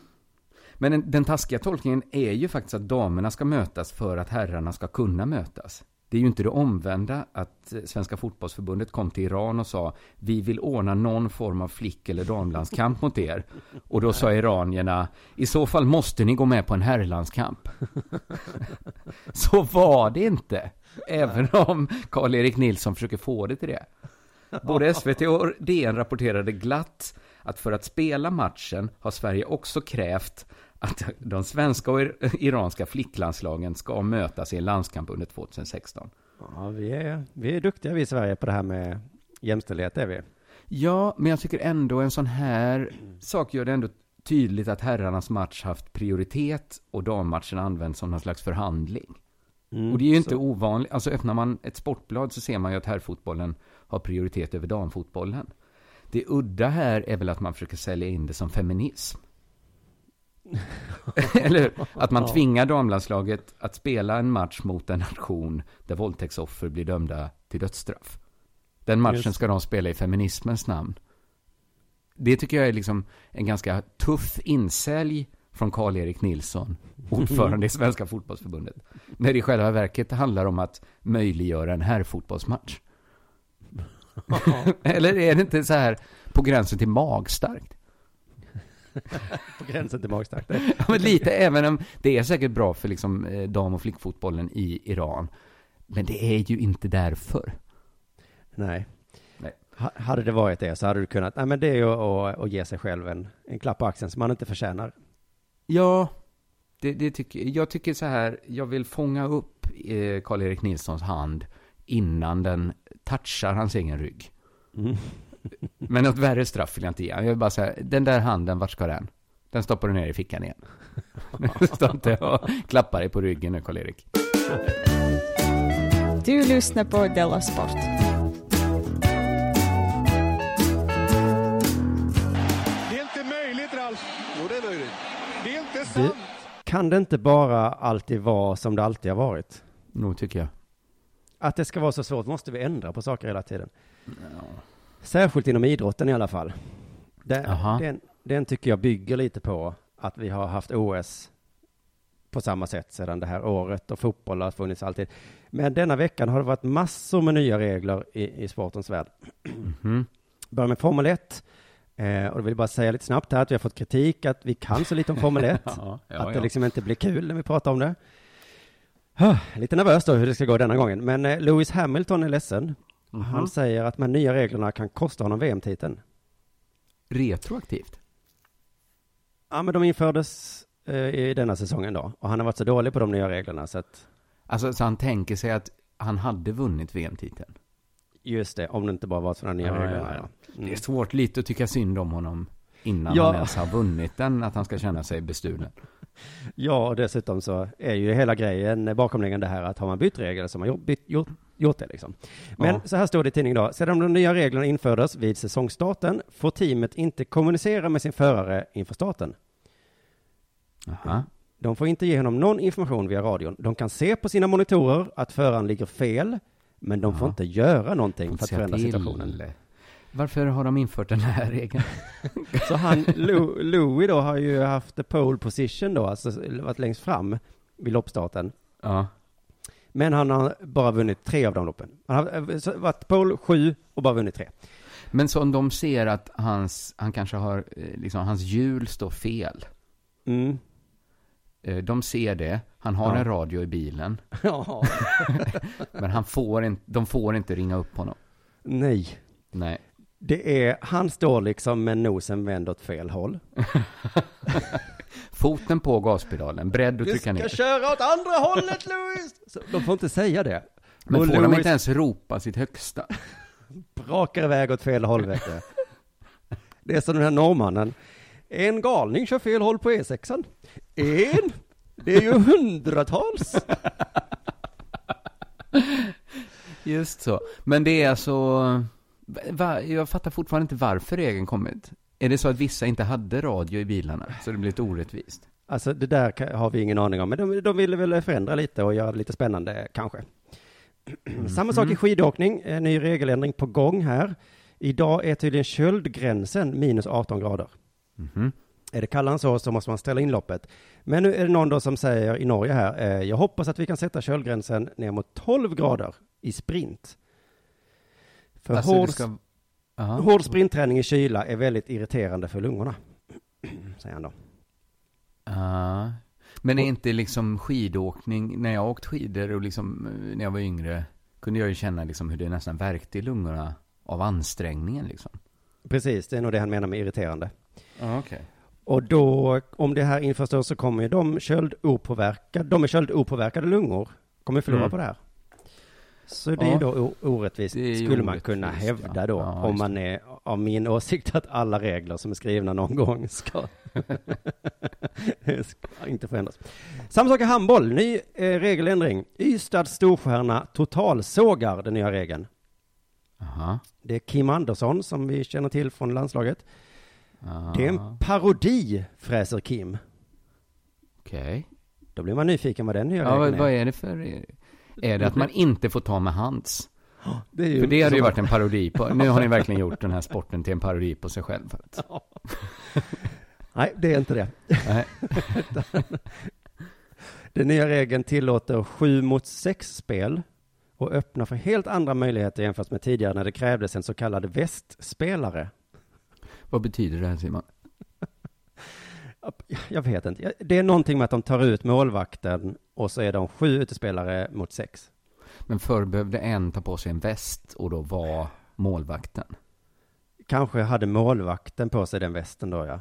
Men den, den taskiga tolkningen är ju faktiskt att damerna ska mötas för att herrarna ska kunna mötas. Det är ju inte det omvända att eh, Svenska fotbollsförbundet kom till Iran och sa vi vill ordna någon form av flick eller damlandskamp mot er. Och då sa iranierna i så fall måste ni gå med på en herrlandskamp. Så var det inte. Även om Karl-Erik Nilsson försöker få det till det. Både SVT och DN rapporterade glatt att för att spela matchen har Sverige också krävt att de svenska och iranska flicklandslagen ska mötas i en landskamp under 2016. ja vi, är, vi är duktiga vi i Sverige på det här med jämställdhet, är vi. Ja, men jag tycker ändå en sån här sak gör det ändå tydligt att herrarnas match haft prioritet och dammatchen används som någon slags förhandling. Mm, Och det är ju inte så- ovanligt, alltså öppnar man ett sportblad så ser man ju att herrfotbollen har prioritet över damfotbollen. Det udda här är väl att man försöker sälja in det som feminism. Eller? Att man tvingar damlandslaget att spela en match mot en nation där våldtäktsoffer blir dömda till dödsstraff. Den matchen ska de spela i feminismens namn. Det tycker jag är liksom en ganska tuff insälj från Karl-Erik Nilsson, ordförande i Svenska fotbollsförbundet. När det i själva verket handlar om att möjliggöra en herrfotbollsmatch. Eller är det inte så här på gränsen till magstarkt? På gränsen till magstarkt. Ja, men lite, även om det är säkert bra för liksom eh, dam och flickfotbollen i Iran. Men det är ju inte därför. Nej. Nej. Ha- Hade det varit det så hade du kunnat, nej men det är ju att, att ge sig själv en, en klapp på axeln som man inte förtjänar. Ja, det, det tycker, jag tycker så här, jag vill fånga upp eh, Karl-Erik Nilssons hand innan den touchar hans egen rygg. Mm. Men något värre straff vill jag inte ge. Jag vill bara säga, den där handen, vart ska den? Den stoppar du ner i fickan igen. Stå inte och klappa dig på ryggen nu, Karl-Erik. Du lyssnar på Della Sport. Det kan det inte bara alltid vara som det alltid har varit? Nog tycker jag. Att det ska vara så svårt måste vi ändra på saker hela tiden. Särskilt inom idrotten i alla fall. Den, den, den tycker jag bygger lite på att vi har haft OS på samma sätt sedan det här året och fotboll har funnits alltid. Men denna veckan har det varit massor med nya regler i, i sportens värld. Mhm. Börjar med Formel 1. Eh, och då vill jag bara säga lite snabbt här att vi har fått kritik att vi kan så lite om Formel 1. Ja, ja, att det liksom inte blir kul när vi pratar om det. Ah, Lite nervös då hur det ska gå denna gången. Men eh, Lewis Hamilton är ledsen. Mhm. Han säger att de här nya reglerna kan kosta honom VM-titeln. Retroaktivt? Ja, men de infördes eh, i denna säsongen då. Och han har varit så dålig på de nya reglerna så att Alltså, så han tänker sig att han hade vunnit VM-titeln? Just det, om det inte bara var sådana nya Ja, regler. ja, Ja, Det är Mm. svårt lite att tycka synd om honom. innan Ja. han ens har vunnit den, att han ska känna sig bestulen. Ja, och dessutom så är ju hela grejen bakomliggande här att har man bytt regler så har man bytt, gjort, gjort det liksom. Men Ja. så här står det i tidningen då. Sedan de nya reglerna infördes vid säsongstarten får teamet inte kommunicera med sin förare inför starten. Aha. De får inte ge honom någon information via radion. De kan se på sina monitorer att föraren ligger fel, men de får Ja. inte göra någonting för att förändra till. situationen. Varför har de infört den här regeln? Så han, Lou, Louis då har ju haft the pole position då, alltså varit längst fram vid loppstarten. Ja. Men han har bara vunnit tre av de loppen. Han har eh, varit pole sju och bara vunnit tre. Men så om de ser att hans, han kanske har, eh, liksom, hans hjul står fel. Mm. Eh, De ser det, han har Ja. en radio i bilen. Ja. Men han får inte, de får inte ringa upp honom. Nej. Nej. Det är, han står liksom med nosen vänd åt fel håll. Foten på gaspedalen, beredd att trycka ner. köra åt andra hållet Louis! Så de får inte säga det. Men Och får de Louis inte ens ropa sitt högsta? brakar iväg åt fel håll vet du. Det är som den här norrmannen. En galning kör fel håll på E6an. En? Det är ju hundratals. Just så. Men det är alltså, va, jag fattar fortfarande inte varför regeln kommit. Är det så att vissa inte hade radio i bilarna, så det blir lite orättvist? Alltså det där har vi ingen aning om, men de, de ville väl förändra lite och göra det lite spännande kanske. Samma sak i skidåkning, en ny regeländring på gång här. Idag är tydligen köldgränsen minus 18 grader. Mhm. Är det kallare än så så måste man ställa in loppet. Men nu är det någon då som säger i Norge här, eh, jag hoppas att vi kan sätta köldgränsen ner mot 12 grader i sprint. För Alltså, hård, ska... Aha. hård sprintträning i kyla är väldigt irriterande för lungorna. Säger han då. Ja. Men är inte liksom skidåkning, när jag åkt skidor och liksom eh, när jag var yngre, kunde jag ju känna liksom hur det nästan värkte i lungorna av ansträngningen liksom. Precis, det är nog det han menar med irriterande. Okej. Och då, om det här införs då, så kommer ju de köldopåverkade, de med köldopåverkade lungor, kommer förlora Mm. på det här. Så det är Ja. ju då orättvist, är skulle man kunna orättvist, hävda ja. då, Ja, om man är av min åsikt att alla regler som är skrivna någon gång ska, ska inte förändras. Samma sak i handboll, ny eh, regeländring. Ystads storstjärna totalsågar den nya regeln. Aha. Det är Kim Andersson som vi känner till från landslaget. Ja. Det är en parodi, fräser Kim. Okej. Då blir man nyfiken vad den nya Ja, vad, är. det för... Är det att man inte får ta med hands? Det är ju För det hade ju varit en parodi på. Nu har ni verkligen gjort den här sporten till en parodi på sig själv. Nej, det är inte det. Nej. Den nya regeln tillåter sju mot sex spel och öppnar för helt andra möjligheter jämfört med tidigare när det krävdes en så kallad västspelare. Vad betyder det här Simon? Jag vet inte. Det är någonting med att de tar ut målvakten och så är de sju utespelare mot sex. Men förr behövde en ta på sig en väst och då var målvakten. Kanske hade målvakten på sig den västen då, ja.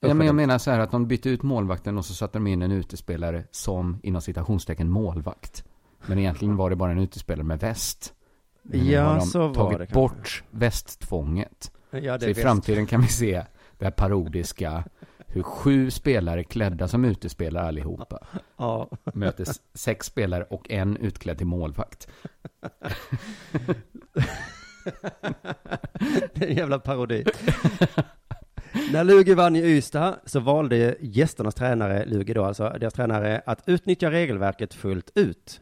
Ja, men jag menar så här att de bytte ut målvakten och så satte de in en utespelare som inom citationstecken målvakt. Men egentligen var det bara en utespelare med väst. Men Ja, så var tagit det kanske. bort västtvånget. Ja, Så i framtiden kan vi se det här parodiska, hur sju spelare klädda som utespelare allihopa Ja, möter sex spelare och en utklädd till målvakt. det är en jävla parodi. När Lugi vann i Ystad så valde gästernas tränare, Lugi då alltså, deras tränare, att utnyttja regelverket fullt ut.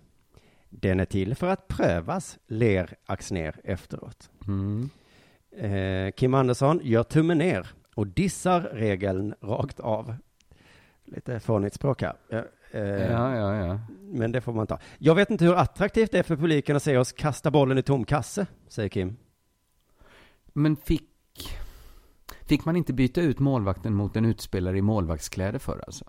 Den är till för att prövas, ler Axner efteråt. Mm. Eh, Kim Andersson gör tummen ner och dissar regeln rakt av. Lite fånigt språk här. Eh, Ja, ja, ja. Men det får man ta. Jag vet inte hur attraktivt det är för publiken att se oss kasta bollen i tom kasse, säger Kim. Men fick, fick man inte byta ut målvakten mot en utspelare i målvaktskläder för alltså?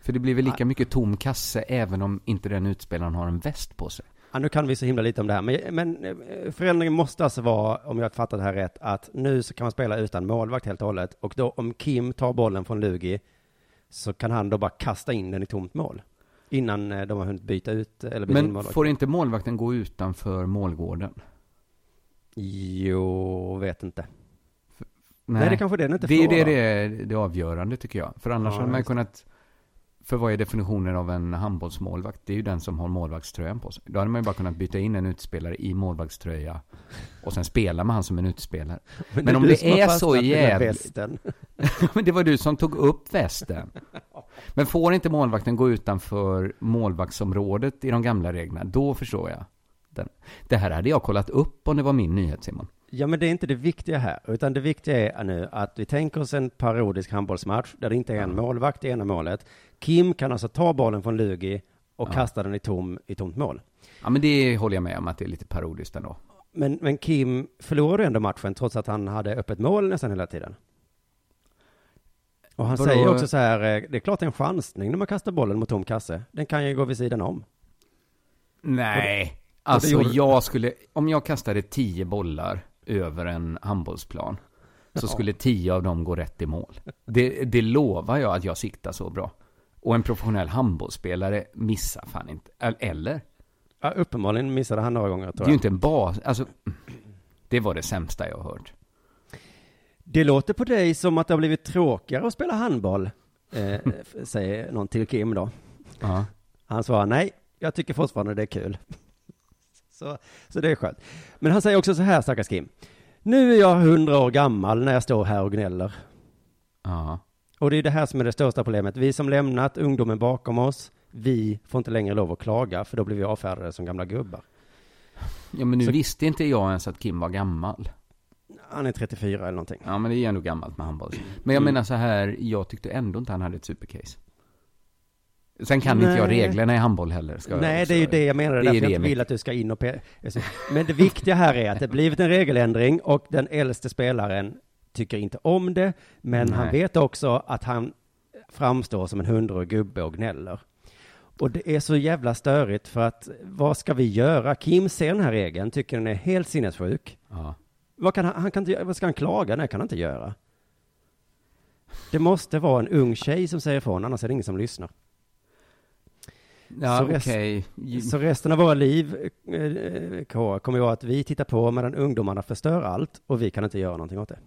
För det blir väl lika mycket tom kasse även om inte den utspelaren har en väst på sig? Ja, nu kan vi så himla lite om det här, men, men eh, förändringen måste alltså vara, om jag har fattat det här rätt, att nu så kan man spela utan målvakt helt och hållet. Och då om Kim tar bollen från Lugi så kan han då bara kasta in den i tomt mål. Innan eh, de har hunnit byta ut eller byta in Men målvakt. får inte målvakten gå utanför målgården? Jo, vet inte. Nej, det kanske det den inte det är får. det, det, det avgörande tycker jag. För annars Ja, hade man kunnat... För vad är definitionen av en handbollsmålvakt? Det är ju den som har målvaktströjan på sig. Då hade man ju bara kunnat byta in en utspelare i målvaktströja och sen spela med han som en utspelare. men är om det är så jävligt-. Men det var du som tog upp västen. Men får inte målvakten gå utanför målvaktsområdet i de gamla reglerna, då förstår jag. Den. Det här hade jag kollat upp om det var min nyhet, Simon. Ja, men det är inte det viktiga här, utan det viktiga är nu att vi tänker oss en parodisk handbollsmatch där det inte är en målvakt i ena målet. Kim kan alltså ta bollen från Lugi och Ja. kasta den i, tom, i tomt mål. Ja, men det håller jag med om att det är lite parodiskt ändå. Men, men Kim förlorade ändå matchen trots att han hade öppet mål nästan hela tiden. Och han Vadå? säger också så här, eh, det är klart det är en chansning när man kastar bollen mot tom kasse. Den kan ju gå vid sidan om. Nej. Alltså, gjorde- jag skulle... Om jag kastade tio bollar över en handbollsplan så skulle tio av dem gå rätt i mål. Det, det lovar jag att jag siktar så bra. Och en professionell handbollsspelare missar fan inte. Eller? Ja, uppenbarligen missade han några gånger Det tror är ju jag. inte en bas... Alltså, det var det sämsta jag har hört. Det låter på dig som att det har blivit tråkigare att spela handboll, eh, säger någon till Kim då. Ja. Han svarar nej, jag tycker fortfarande det är kul. Så, så det är skönt. Men han säger också så här, stackars Kim. Nu är jag hundra år gammal när jag står här och gnäller. Ja. Och det är det här som är det största problemet. Vi som lämnat ungdomen bakom oss, vi får inte längre lov att klaga, för då blir vi avfärdade som gamla gubbar. Ja, men nu Så- visste inte jag ens att Kim var gammal. Han är 34 eller någonting. Ja, men det är ändå gammalt med handboll. Men jag Mm. menar så här, jag tyckte ändå inte han hade ett supercase. Sen kan inte jag Nej. reglerna i handboll heller. Ska jag Nej, också- det är ju det jag menar. Det är därför jag inte vill att du ska in och pe- alltså, Men det viktiga här är att det blivit en regeländring och den äldste spelaren tycker inte om det, men han Nej. vet också att han framstår som en hundrårig gubbe och gnäller. Och det är så jävla störigt för att vad ska vi göra? Kim ser den här regeln, tycker den är helt sinnessjuk. Ja. Vad, kan han, han kan inte, vad ska han klaga? Nej, kan han inte göra. Det måste vara en ung tjej som säger ifrån, annars är det ingen som lyssnar. Ja, Så rest-. Ju- Så resten av våra liv, eh, eh, kommer ju vara att vi tittar på medan ungdomarna förstör allt och vi kan inte göra någonting åt det.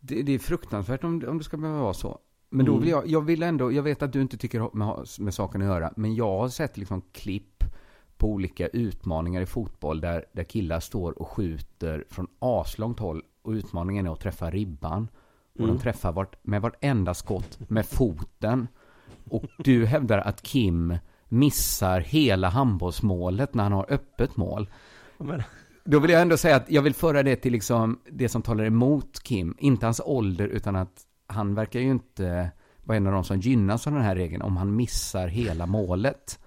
Det, det är fruktansvärt om, om det ska behöva vara så. Men då Mm. vill jag, jag vill ändå, jag vet att du inte tycker med, med saken att göra, men jag har sett liksom klipp på olika utmaningar i fotboll där, där killar står och skjuter från aslångt håll och utmaningen är att träffa ribban. Och Mm. de träffar vart, med vartenda skott med foten. Och du hävdar att Kim missar hela handbollsmålet när han har öppet mål. Men, Då vill jag ändå säga att jag vill föra det till liksom det som talar emot Kim. Inte hans ålder, utan att han verkar ju inte vara en av de som gynnas av den här regeln om han missar hela målet.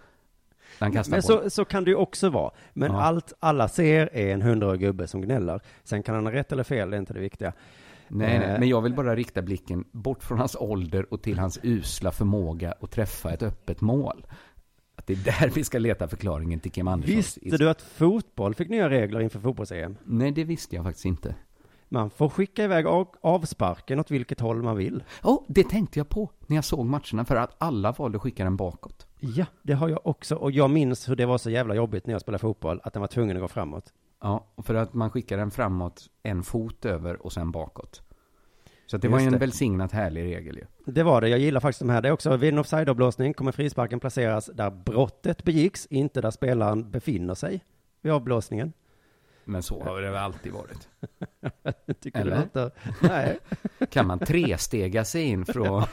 Men så, så kan det ju också vara. Men Ja. allt alla ser är en hundrårig gubbe som gnäller. Sen kan han ha rätt eller fel, det är inte det viktiga. Nej, nej, Eh. men jag vill bara rikta blicken bort från hans ålder och till hans usla förmåga att träffa ett öppet mål. Att det är där vi ska leta förklaringen till Kim Anderssons... Visste du att fotboll fick nya regler inför fotbolls-EM? Nej, det visste jag faktiskt inte. Man får skicka iväg av- avsparken åt vilket håll man vill. Oh, det tänkte jag på när jag såg matcherna, för att alla valde att skicka den bakåt. Ja, det har jag också. Och jag minns hur det var så jävla jobbigt när jag spelade fotboll, att den var tvungen att gå framåt. Ja, för att man skickar den framåt en fot över och sen bakåt. Så det var Just ju en det. välsignat härlig regel ju. Det var det. Jag gillar faktiskt de här. Det är också vid en offside-avblåsning kommer frisparken placeras där brottet begicks, inte där spelaren befinner sig vid avblåsningen. Men så har det väl alltid varit. Tycker Eller? du inte? Nej. Kan man trestega sig in från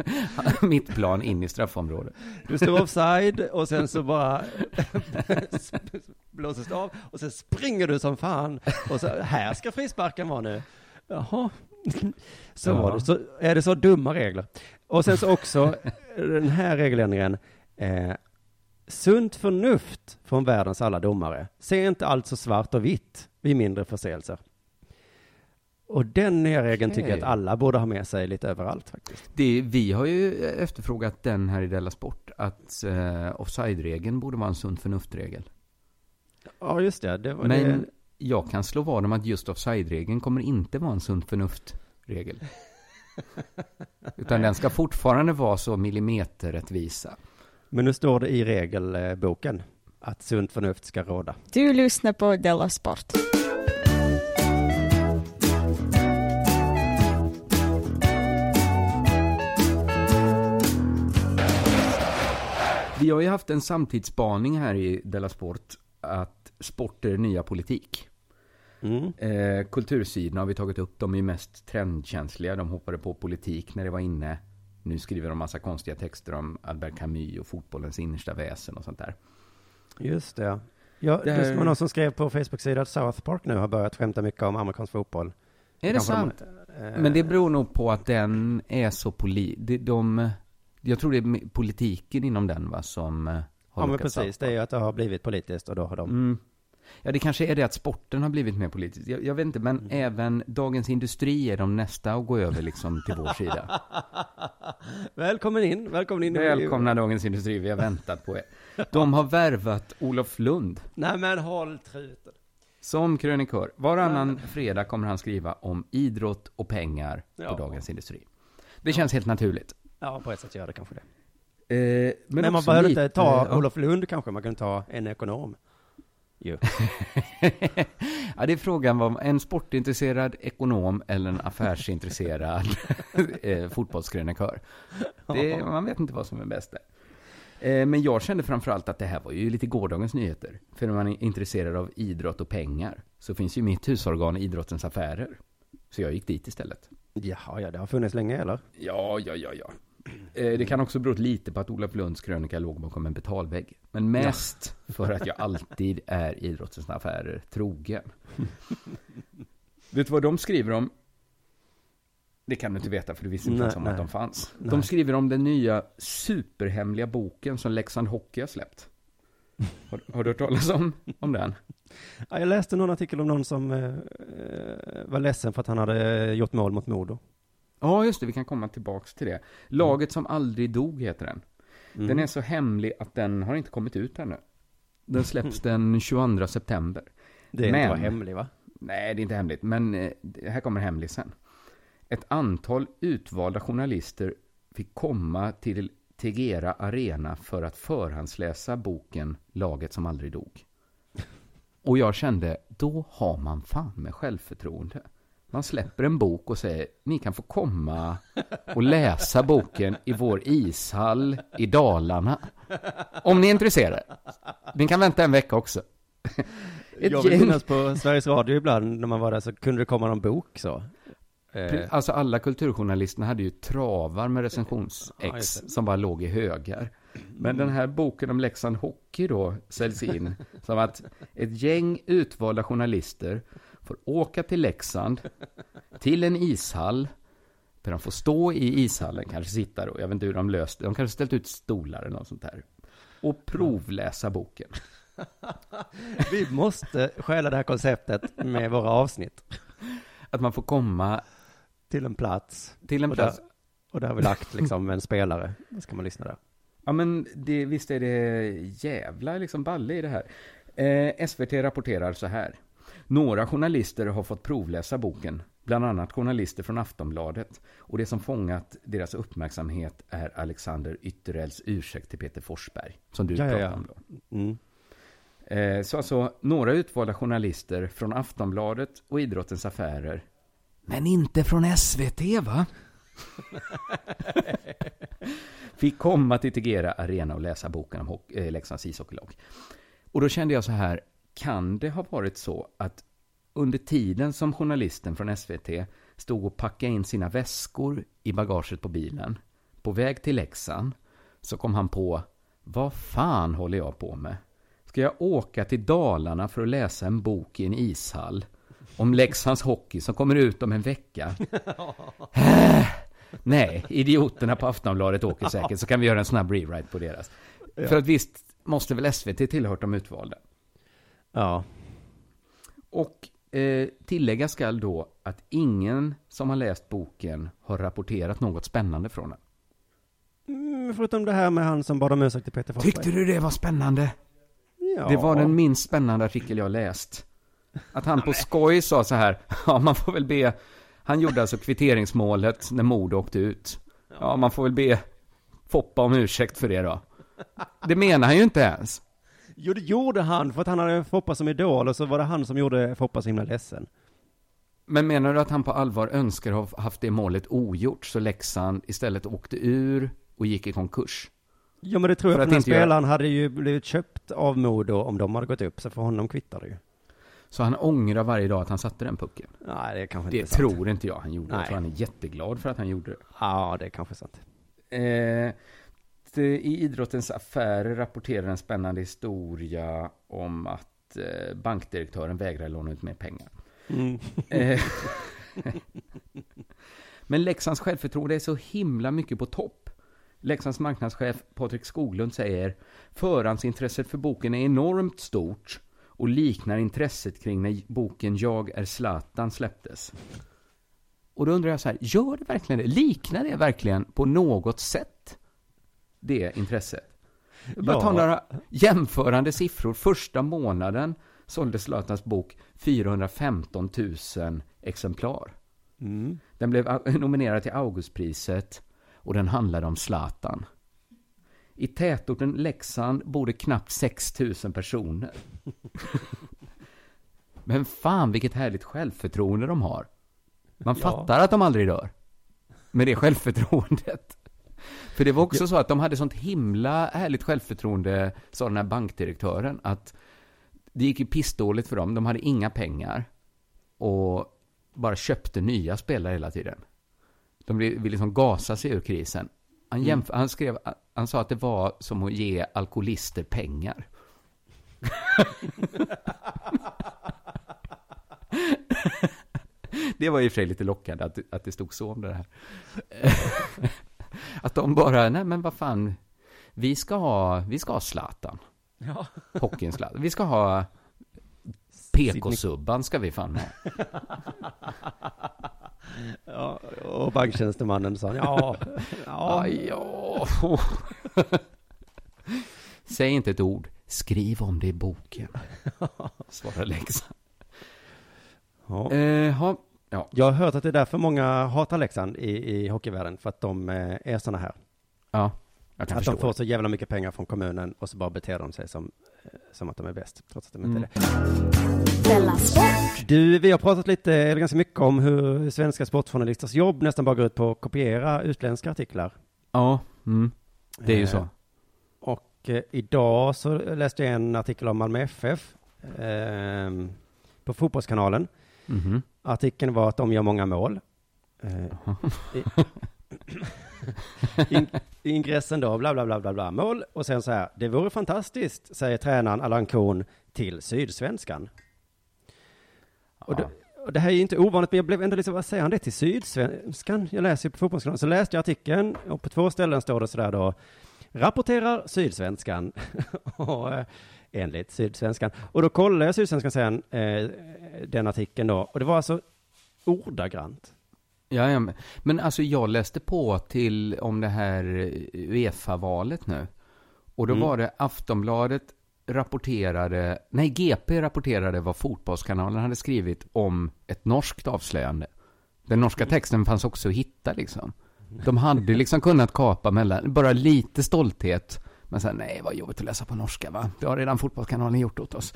mittplan in i straffområdet? Du står offside och sen så bara blåses det av och sen springer du som fan och så här ska frisparken vara nu. Jaha. Så Ja. var det. Så är det så dumma regler. Och sen så också den här regeländringen. Eh, sunt förnuft från världens alla domare. Se inte allt så svart och vitt vid mindre förseelser. Och den nya regeln tycker jag att alla borde ha med sig lite överallt faktiskt. Det, vi har ju efterfrågat den här i Della Sport, att eh, offside-regeln borde vara en sunt förnuft-regel. Ja, just det. det, Men det jag kan slå vad om att just offside-regeln kommer inte vara en sunt förnuft-regel. Utan den ska fortfarande vara så millimeterrättvisa. Men nu står det i regelboken att sunt förnuft ska råda. Du lyssnar på Della Sport. Vi har ju haft en samtidsspaning här i Della Sport att sport är den nya politik. Mm. Eh, kultursidorna har vi tagit upp, de är mest trendkänsliga. De hoppade på politik när det var inne. Nu skriver de massa konstiga texter om Albert Camus och fotbollens innersta väsen och sånt där. Just det. Ja, Det det, här- var någon som skrev på Facebook-sidan att South Park nu har börjat skämta mycket om amerikansk fotboll. Är det Kanske de- sant? eh, Men det beror nog på att den är så poli... De, de, jag tror det är politiken inom den va, som eh, har Ja, men precis. Det är ju att det har blivit politiskt och då har de... Mm. Ja, det kanske är det att sporten har blivit mer politisk. Jag, jag vet inte, men Mm. även Dagens Industri är de nästa att gå över liksom till vår sida. välkommen in, välkommen in. Välkomna Dagens Industri, vi har väntat på er. De har värvat Olof Lund Nej men håll truten. som krönikör. Varannan fredag kommer han skriva om idrott och pengar på Ja. Dagens Industri. Det känns helt naturligt. Ja, på ett sätt gör det kanske det. Eh, Men, man också behöver inte ta ja. Olof Lund kanske, man kan ta en ekonom. Ja, det är frågan vad en sportintresserad ekonom eller en affärsintresserad eh, fotbollskrönikör. Det, man vet inte vad som är bäst där. Eh, men jag kände framförallt att det här var ju lite gårdagens nyheter. För när man är intresserad av idrott och pengar så finns ju mitt husorgan Idrottens Affärer. Så jag gick dit istället. Jaha, ja, det har funnits länge eller? Ja, ja, ja, ja. Eh, Det kan också bero lite på att Olof Lunds krönika låg bakom en betalvägg. Men mest för att jag alltid är idrottens affärer trogen. Vet du vad de skriver om? Det kan du inte veta för du visste inte Nej, ens om att de fanns. Nej. De skriver om den nya superhemliga boken som Leksand Hockey har släppt. Har, har du hört talas om, om den? Ja, jag läste någon artikel om någon som eh, eh, var ledsen för att han hade gjort mål mot Modo. Ja, just det, vi kan komma tillbaks till det. Laget som aldrig dog heter den. Mm. Den är så hemlig att den har inte kommit ut ännu. Den släpps den 22 september. Det är men- inte hemlig va? Nej, det är inte hemligt, men eh, här kommer hemlisen. Ett antal utvalda journalister fick komma till Tegera Arena för att förhandsläsa boken Laget som aldrig dog. Och jag kände, då har man fan med självförtroende. Man släpper en bok och säger, ni kan få komma och läsa boken i vår ishall i Dalarna. Om ni är intresserade. Ni kan vänta en vecka också. Ett jag vill minnas på Sveriges Radio ibland när man var där så kunde det komma någon bok så. Eh, Alltså alla kulturjournalisterna hade ju travar med recensionsex Ja, som bara låg i högar. Men den här boken om Leksand Hockey då säljs in som att ett gäng utvalda journalister får åka till Leksand, till en ishall, där de får stå i ishallen, kanske sitta då, jag vet inte hur de löst det, de kanske ställt ut stolar eller något sånt där. Och provläsa boken. Vi måste stjäla det här konceptet med våra avsnitt Att man får komma till en plats. till en Och plats där, och där har vi lagt liksom en spelare. Då ska man lyssna där. Ja men det, visst är det jävla liksom balle i det här. Eh, SVT rapporterar så här. Några journalister har fått provläsa boken, bland annat journalister från Aftonbladet. Och det som fångat deras uppmärksamhet är Alexander Ytterells ursäkt till Peter Forsberg, som du Ja, pratade ja. om då. Mm. Eh, så alltså, några utvalda journalister från Aftonbladet och Idrottens Affärer. Men inte från SVT, va? Fick komma till Tegera Arena och läsa boken om eh, Leksands ishockeylag. Och då kände jag så här, kan det ha varit så att under tiden som journalisten från SVT stod och packade in sina väskor i bagaget på bilen, på väg till Leksand, så kom han på, vad fan håller jag på med? Ska jag åka till Dalarna för att läsa en bok i en ishall om Leksands hockey som kommer ut om en vecka? Nej, idioterna på Aftonbladet åker säkert, så kan vi göra en snabb rewrite på deras. För att visst måste väl SVT tillhört de utvalda. Ja. Och eh, tillägga skall då att ingen som har läst boken har rapporterat något spännande från den. Mm, förutom det här med han som bad om ursäkt till Peter Forsberg. Tyckte du det var spännande? Ja. Det var den minst spännande artikel jag läst. Att han på skoj sa så här, ja man får väl be, han gjorde alltså kvitteringsmålet när Modo åkte ut. Ja, man får väl be Foppa om ursäkt för det då. Det menar han ju inte ens. Jo, det gjorde han för att han hade Foppa som idol och så var det han som gjorde Foppa så himla ledsen. Men menar du att han på allvar önskar ha haft det målet ogjort så Leksand istället åkte ur och gick i konkurs? Ja, men det tror jag, För för den spelaren hade ju blivit köpt av Modo om de hade gått upp, så för honom kvittar det ju. Så han ångrar varje dag att han satte den pucken. Nej, det är kanske Det inte sant. tror inte jag han gjorde. Jag Nej. tror han är jätteglad för att han gjorde det. Ja, det är kanske sant. Eh, det- I idrottens affärer rapporterar en spännande historia om att eh, bankdirektören vägrar låna ut mer pengar. Mm. Eh, Men Leksands självförtroende är så himla mycket på topp. Leksands marknadschef Patrik Skoglund säger förhandsintresset för boken är enormt stort och liknar intresset kring när boken Jag är Zlatan släpptes. Och då undrar jag så här, gör det verkligen det? Liknar det verkligen på något sätt det intresset? Bara ta Ja. några jämförande siffror. Första månaden sålde Zlatans bok 415 000 exemplar. Mm. Den blev nominerad till Augustpriset och den handlade om Zlatan. I tätorten Leksand bor det knappt 6 000 personer. Men fan vilket härligt självförtroende de har. Man Ja. fattar att de aldrig dör. Med det självförtroendet. För det var också så att de hade sånt himla härligt självförtroende, sa den här bankdirektören, att det gick ju pissdåligt för dem. De hade inga pengar. Och bara köpte nya spelare hela tiden. De ville vill liksom gasa sig ur krisen. Han, jämf- han, skrev, han sa att det var som att ge alkoholister pengar. det var i och för sig lite lockande att, att det stod så om det här. att de bara, nej men vad fan, vi ska ha, vi ska ha Zlatan. Ja. Hockeyn Zlatan. Vi ska ha PK-subban ska vi fan ha. ja. Och banktjänstemannen sa ja, ja. Ja. Säg inte ett ord. Skriv om det i boken. Svarar Leksand. ja. Eh, ha, ja. Jag har hört att det är därför många hatar Leksand i, i hockeyvärlden, för att de eh, är sådana här. ja, jag kan Att förstå. de får så jävla mycket pengar från kommunen och så bara beter de sig som, eh, som att de är bäst, trots att de inte Mm. är det. Du, vi har pratat lite, eller ganska mycket om hur svenska sportjournalisters jobb nästan bara går ut på att kopiera utländska artiklar. Ja, mm, det är ju Eh, så. Och eh, idag så läste jag en artikel om Malmö FF eh, på Fotbollskanalen. Mhm. Artikeln var att de gör många mål. I, in, ingressen då, bla bla bla bla bla, mål. Och sen så här, det vore fantastiskt, säger tränaren Allan Korn till Sydsvenskan. Och, det, och det här är ju inte ovanligt, men jag blev ändå lite, vad säger han det till Sydsvenskan? Jag läser ju på Fotbollskanalen, så läste jag artikeln och på två ställen står det sådär då, rapporterar Sydsvenskan. och, eh, enligt Sydsvenskan. Och då kollade jag Sydsvenskan sen, eh, den artikeln då, och det var alltså ordagrant. Ja, ja, men- men alltså jag läste på till om det här Uefa-valet nu. Och då Mm. var det Aftonbladet rapporterade, nej GP rapporterade vad Fotbollskanalen hade skrivit om ett norskt avslöjande. Den norska texten fanns också att hitta liksom. De hade liksom kunnat kapa mellan, bara lite stolthet. Men sen, nej vad jobbigt att läsa på norska va? Det har redan Fotbollskanalen gjort åt oss.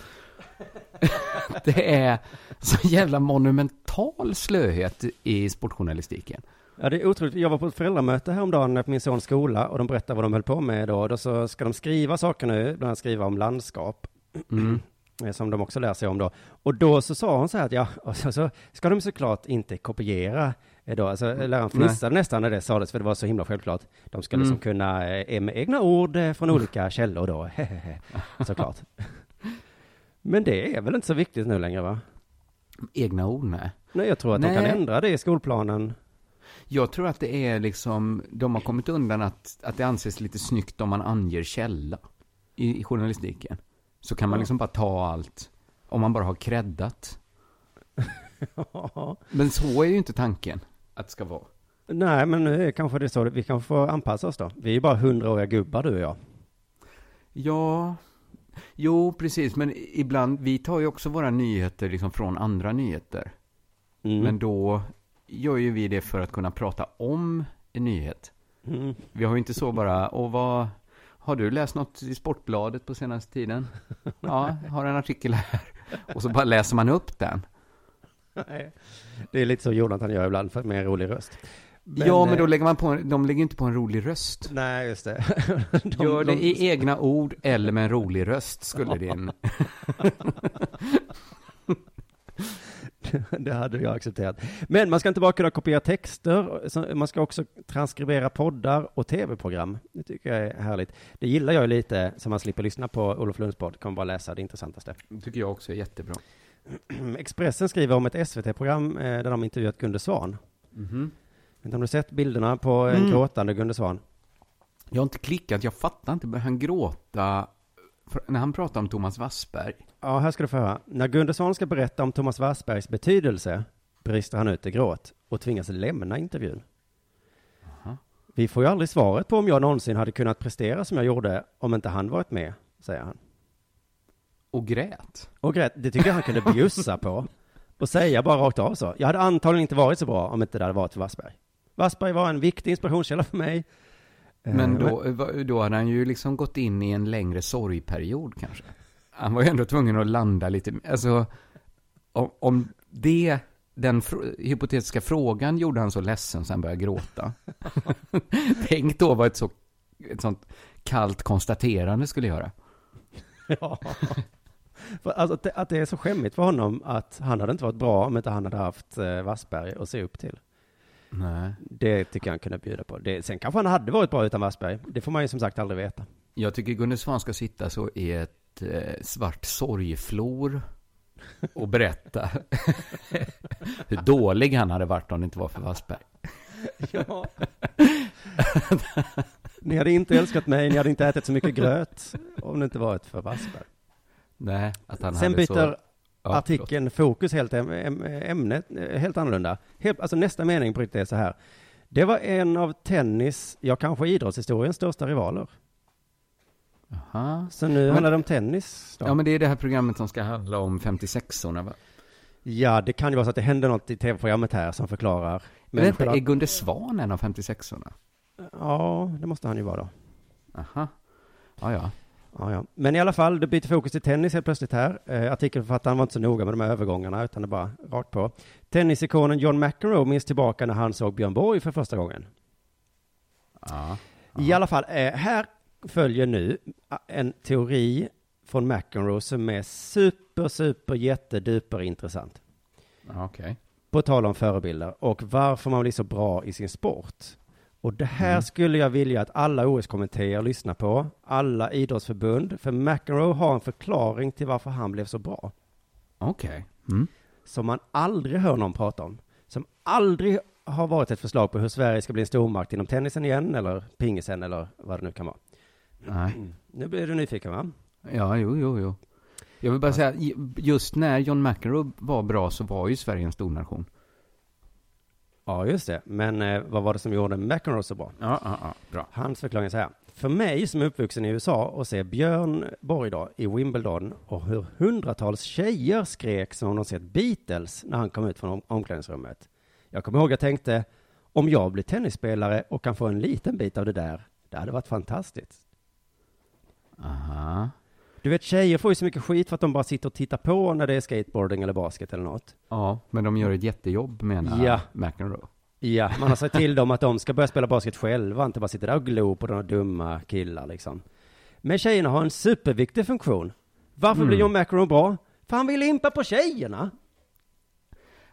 det är så jävla monumental slöhet i sportjournalistiken. Ja, det är otroligt. Jag var på ett föräldramöte häromdagen på min sons skola och de berättade vad de höll på med då. Då så ska de skriva saker nu, bland annat skriva om landskap. Mm. eh, Som de också lär sig om då. Och då så sa hon så här att ja, och så, så ska de såklart inte kopiera då. Alltså läraren fnissade nästan när det sades för det var så himla självklart. De ska liksom Mm. kunna eh, med egna ord eh, från olika källor då. såklart. Men det är väl inte så viktigt nu längre va? Egna ord med. Nej, jag tror att de Nej. kan ändra det i skolplanen. Jag tror att det är liksom, de har kommit undan att, att det anses lite snyggt om man anger källa i, i journalistiken. Så kan man liksom bara ta allt, om man bara har creddat. Men så är ju inte tanken att det ska vara. Nej, men nu är kanske det så. Vi kanske får anpassa oss då. Vi är ju bara hundraåriga gubbar du och jag. Ja, jo precis, men ibland, vi tar ju också våra nyheter liksom från andra nyheter. Mm. Men då gör ju vi det för att kunna prata om en nyhet. Mm. Vi har ju inte så bara, och vad, har du läst något i Sportbladet på senaste tiden? Ja, har en artikel här. Och så bara läser man upp den. Nej. Det är lite så Jonathan gör ibland, för med en rolig röst. ja, men eh, då lägger man på, en- de lägger inte på en rolig röst. Nej, just det. De- Gör det de- i egna ord eller med en rolig röst skulle din... det hade jag accepterat. Men man ska inte bara kunna kopiera texter, man ska också transkribera poddar och tv-program. Det tycker jag är härligt. Det gillar jag ju lite, så man slipper lyssna på Olof Lunds podd, kan bara läsa det intressantaste. tycker jag också är jättebra. Expressen skriver om ett SVT-program eh, där de intervjuat Gunde Svan. Mhm. Vet om du sett bilderna på en Mm. gråtande Gunde Svan? Jag har inte klickat, jag fattar inte. Börjar han gråta när han pratar om Thomas Wassberg? Ja, här ska du få höra. När Gunde Svan ska berätta om Thomas Wassbergs betydelse brister han ut i gråt och tvingas lämna intervjun. Aha. Vi får ju aldrig svaret på om jag någonsin hade kunnat prestera som jag gjorde om inte han varit med, säger han. Och grät. Och grät, det tycker jag han kunde bjussa på. Och säga bara rakt av så. Jag hade antagligen inte varit så bra om inte det hade varit för Wassberg. Wassberg var en viktig inspirationskälla för mig. Men Eh, då, då hade han ju liksom gått in i en längre sorgperiod kanske. Han var ju ändå tvungen att landa lite, alltså om, om det, den fr- hypotetiska frågan gjorde han så ledsen så han började gråta. Tänk då vad ett, så, ett sånt kallt konstaterande skulle göra. Ja. Alltså, att, det, att det är så skämmigt för honom att han hade inte varit bra om inte han hade haft eh, Wassberg att se upp till. Nej. Det tycker jag han kunde bjuda på. Det, sen kanske han hade varit bra utan Wassberg. Det får man ju som sagt aldrig veta. Jag tycker Gunde Svan ska sitta så i ett eh, svart sorgflor och berätta hur dålig han hade varit om det inte var för Wassberg. Ja. ni hade inte älskat mig, ni hade inte ätit så mycket gröt om det inte varit för Wassberg. Nej, att han Sen byter så... Ja, artikeln fokus helt, äm, äm, ämnet eh, helt annorlunda. Helt, alltså nästa mening på riktigt är så här. Det var en av tennis, ja kanske idrottshistoriens största rivaler. förlåt. Aha. Så nu Men- handlar det om tennis. Då. Ja, men det är det här programmet som ska handla om 56orna, va? Ja, det kan ju vara så att det händer något i tv-programmet här som förklarar. Men vänta, själva- är Gunde Svan en av 56orna? Ja, det måste han ju vara då. Aha. Ja, ja. Ja, ja. Men i alla fall, det byter fokus till tennis helt plötsligt här. Eh, artikelförfattaren var inte så noga med de här övergångarna, utan det bara rakt på. Tennisikonen John McEnroe minns tillbaka när han såg Björn Borg för första gången. ja. I alla fall, eh, här följer nu en teori från McEnroe som är super, super, jätteduper intressant. Okej. På tal om förebilder och varför man blir så bra i sin sport. Och det här Mm. skulle jag vilja att alla OS-kommittéer lyssnar på, alla idrottsförbund, för McEnroe har en förklaring till varför han blev så bra. Okej. Mm. Som man aldrig hör någon prata om. Som aldrig har varit ett förslag på hur Sverige ska bli en stormakt inom tennisen igen, eller pingisen, eller vad det nu kan vara. Nej. Nu blir du nyfiken va? Ja, jo, jo, jo. Jag vill bara säga, just när John McEnroe var bra så var ju Sverige en stor nation. Ja, just det. Men eh, vad var det som gjorde McEnroe så bra? Ja, ja, ja. Bra. Hans förklaring är så här. För mig som är uppvuxen i USA och ser Björn Borg då i Wimbledon och hur hundratals tjejer skrek som om de sett Beatles när han kom ut från om- omklädningsrummet. Jag kommer ihåg jag tänkte, om jag blir tennisspelare och kan få en liten bit av det där, det hade varit fantastiskt. Aha. Du vet, tjejer får ju så mycket skit för att de bara sitter och tittar på när det är skateboarding eller basket eller något. Ja, men de gör ett jättejobb menar Ja. McEnroe. Ja, man har sagt till dem att de ska börja spela basket själva, inte bara sitta där och glo på de dumma killar liksom. Men tjejerna har en superviktig funktion. Varför Mm. blir John McEnroe bra? För han vill impa på tjejerna.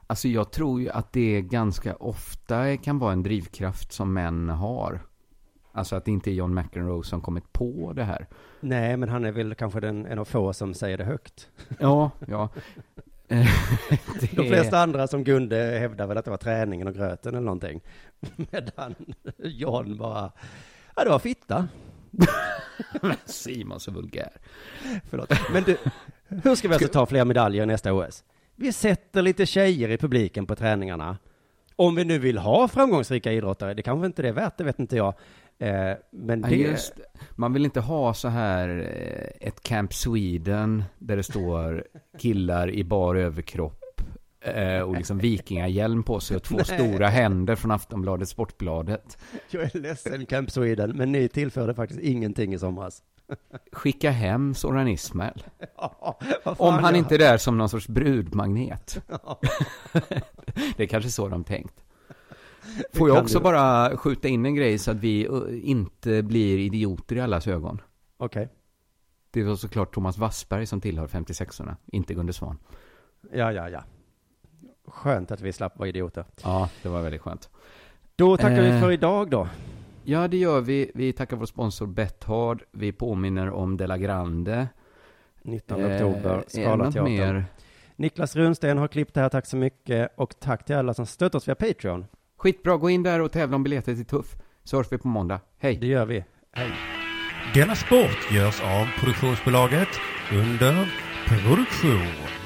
Alltså jag tror ju att det ganska ofta kan vara en drivkraft som män har. Alltså att det inte är John McEnroe som kommit på det här. Nej, men han är väl kanske den, en av få som säger det högt. Ja, ja. Det De flesta andra som Gunde hävdar väl att det var träningen och gröten eller någonting. Medan John bara, ja det var fitta. Simon så vulgär. Förlåt. Men du, hur ska vi alltså ta fler medaljer nästa OS? Vi sätter lite tjejer i publiken på träningarna. Om vi nu vill ha framgångsrika idrottare, det kanske inte det är värt, det vet inte jag. Eh, men Ja, det... just, man vill inte ha så här eh, ett Camp Sweden där det står killar i bar överkropp eh, och liksom vikingahjälm på sig och två Nej. stora händer från Aftonbladet Sportbladet. Jag är ledsen Camp Sweden, men ni tillförde faktiskt ingenting i somras. Skicka hem Soran Ismail. Ja, Om han jag- inte är där som någon sorts brudmagnet. det är kanske så de tänkt. Får jag också du. bara skjuta in en grej så att vi uh, inte blir idioter i allas ögon? Okej. Det var såklart Thomas Wassberg som tillhör 56orna, inte Gunde Svan. Ja, ja, ja. Skönt att vi slapp vara idioter. Ja, det var väldigt skönt. Då tackar vi Eh. för idag då. Ja, det gör vi. Vi tackar vår sponsor Bethard. Vi påminner om Della Grande. 19 Eh, oktober, Skala något teater. mer? Niklas Runsten har klippt det här, tack så mycket. Och tack till alla som stöttar oss via Patreon. Skitbra, gå in där och tävla om biljetter till Tuff. Så hörs vi på måndag. Hej! Det gör vi. Hej. Denna sport görs av produktionsbolaget under produktion.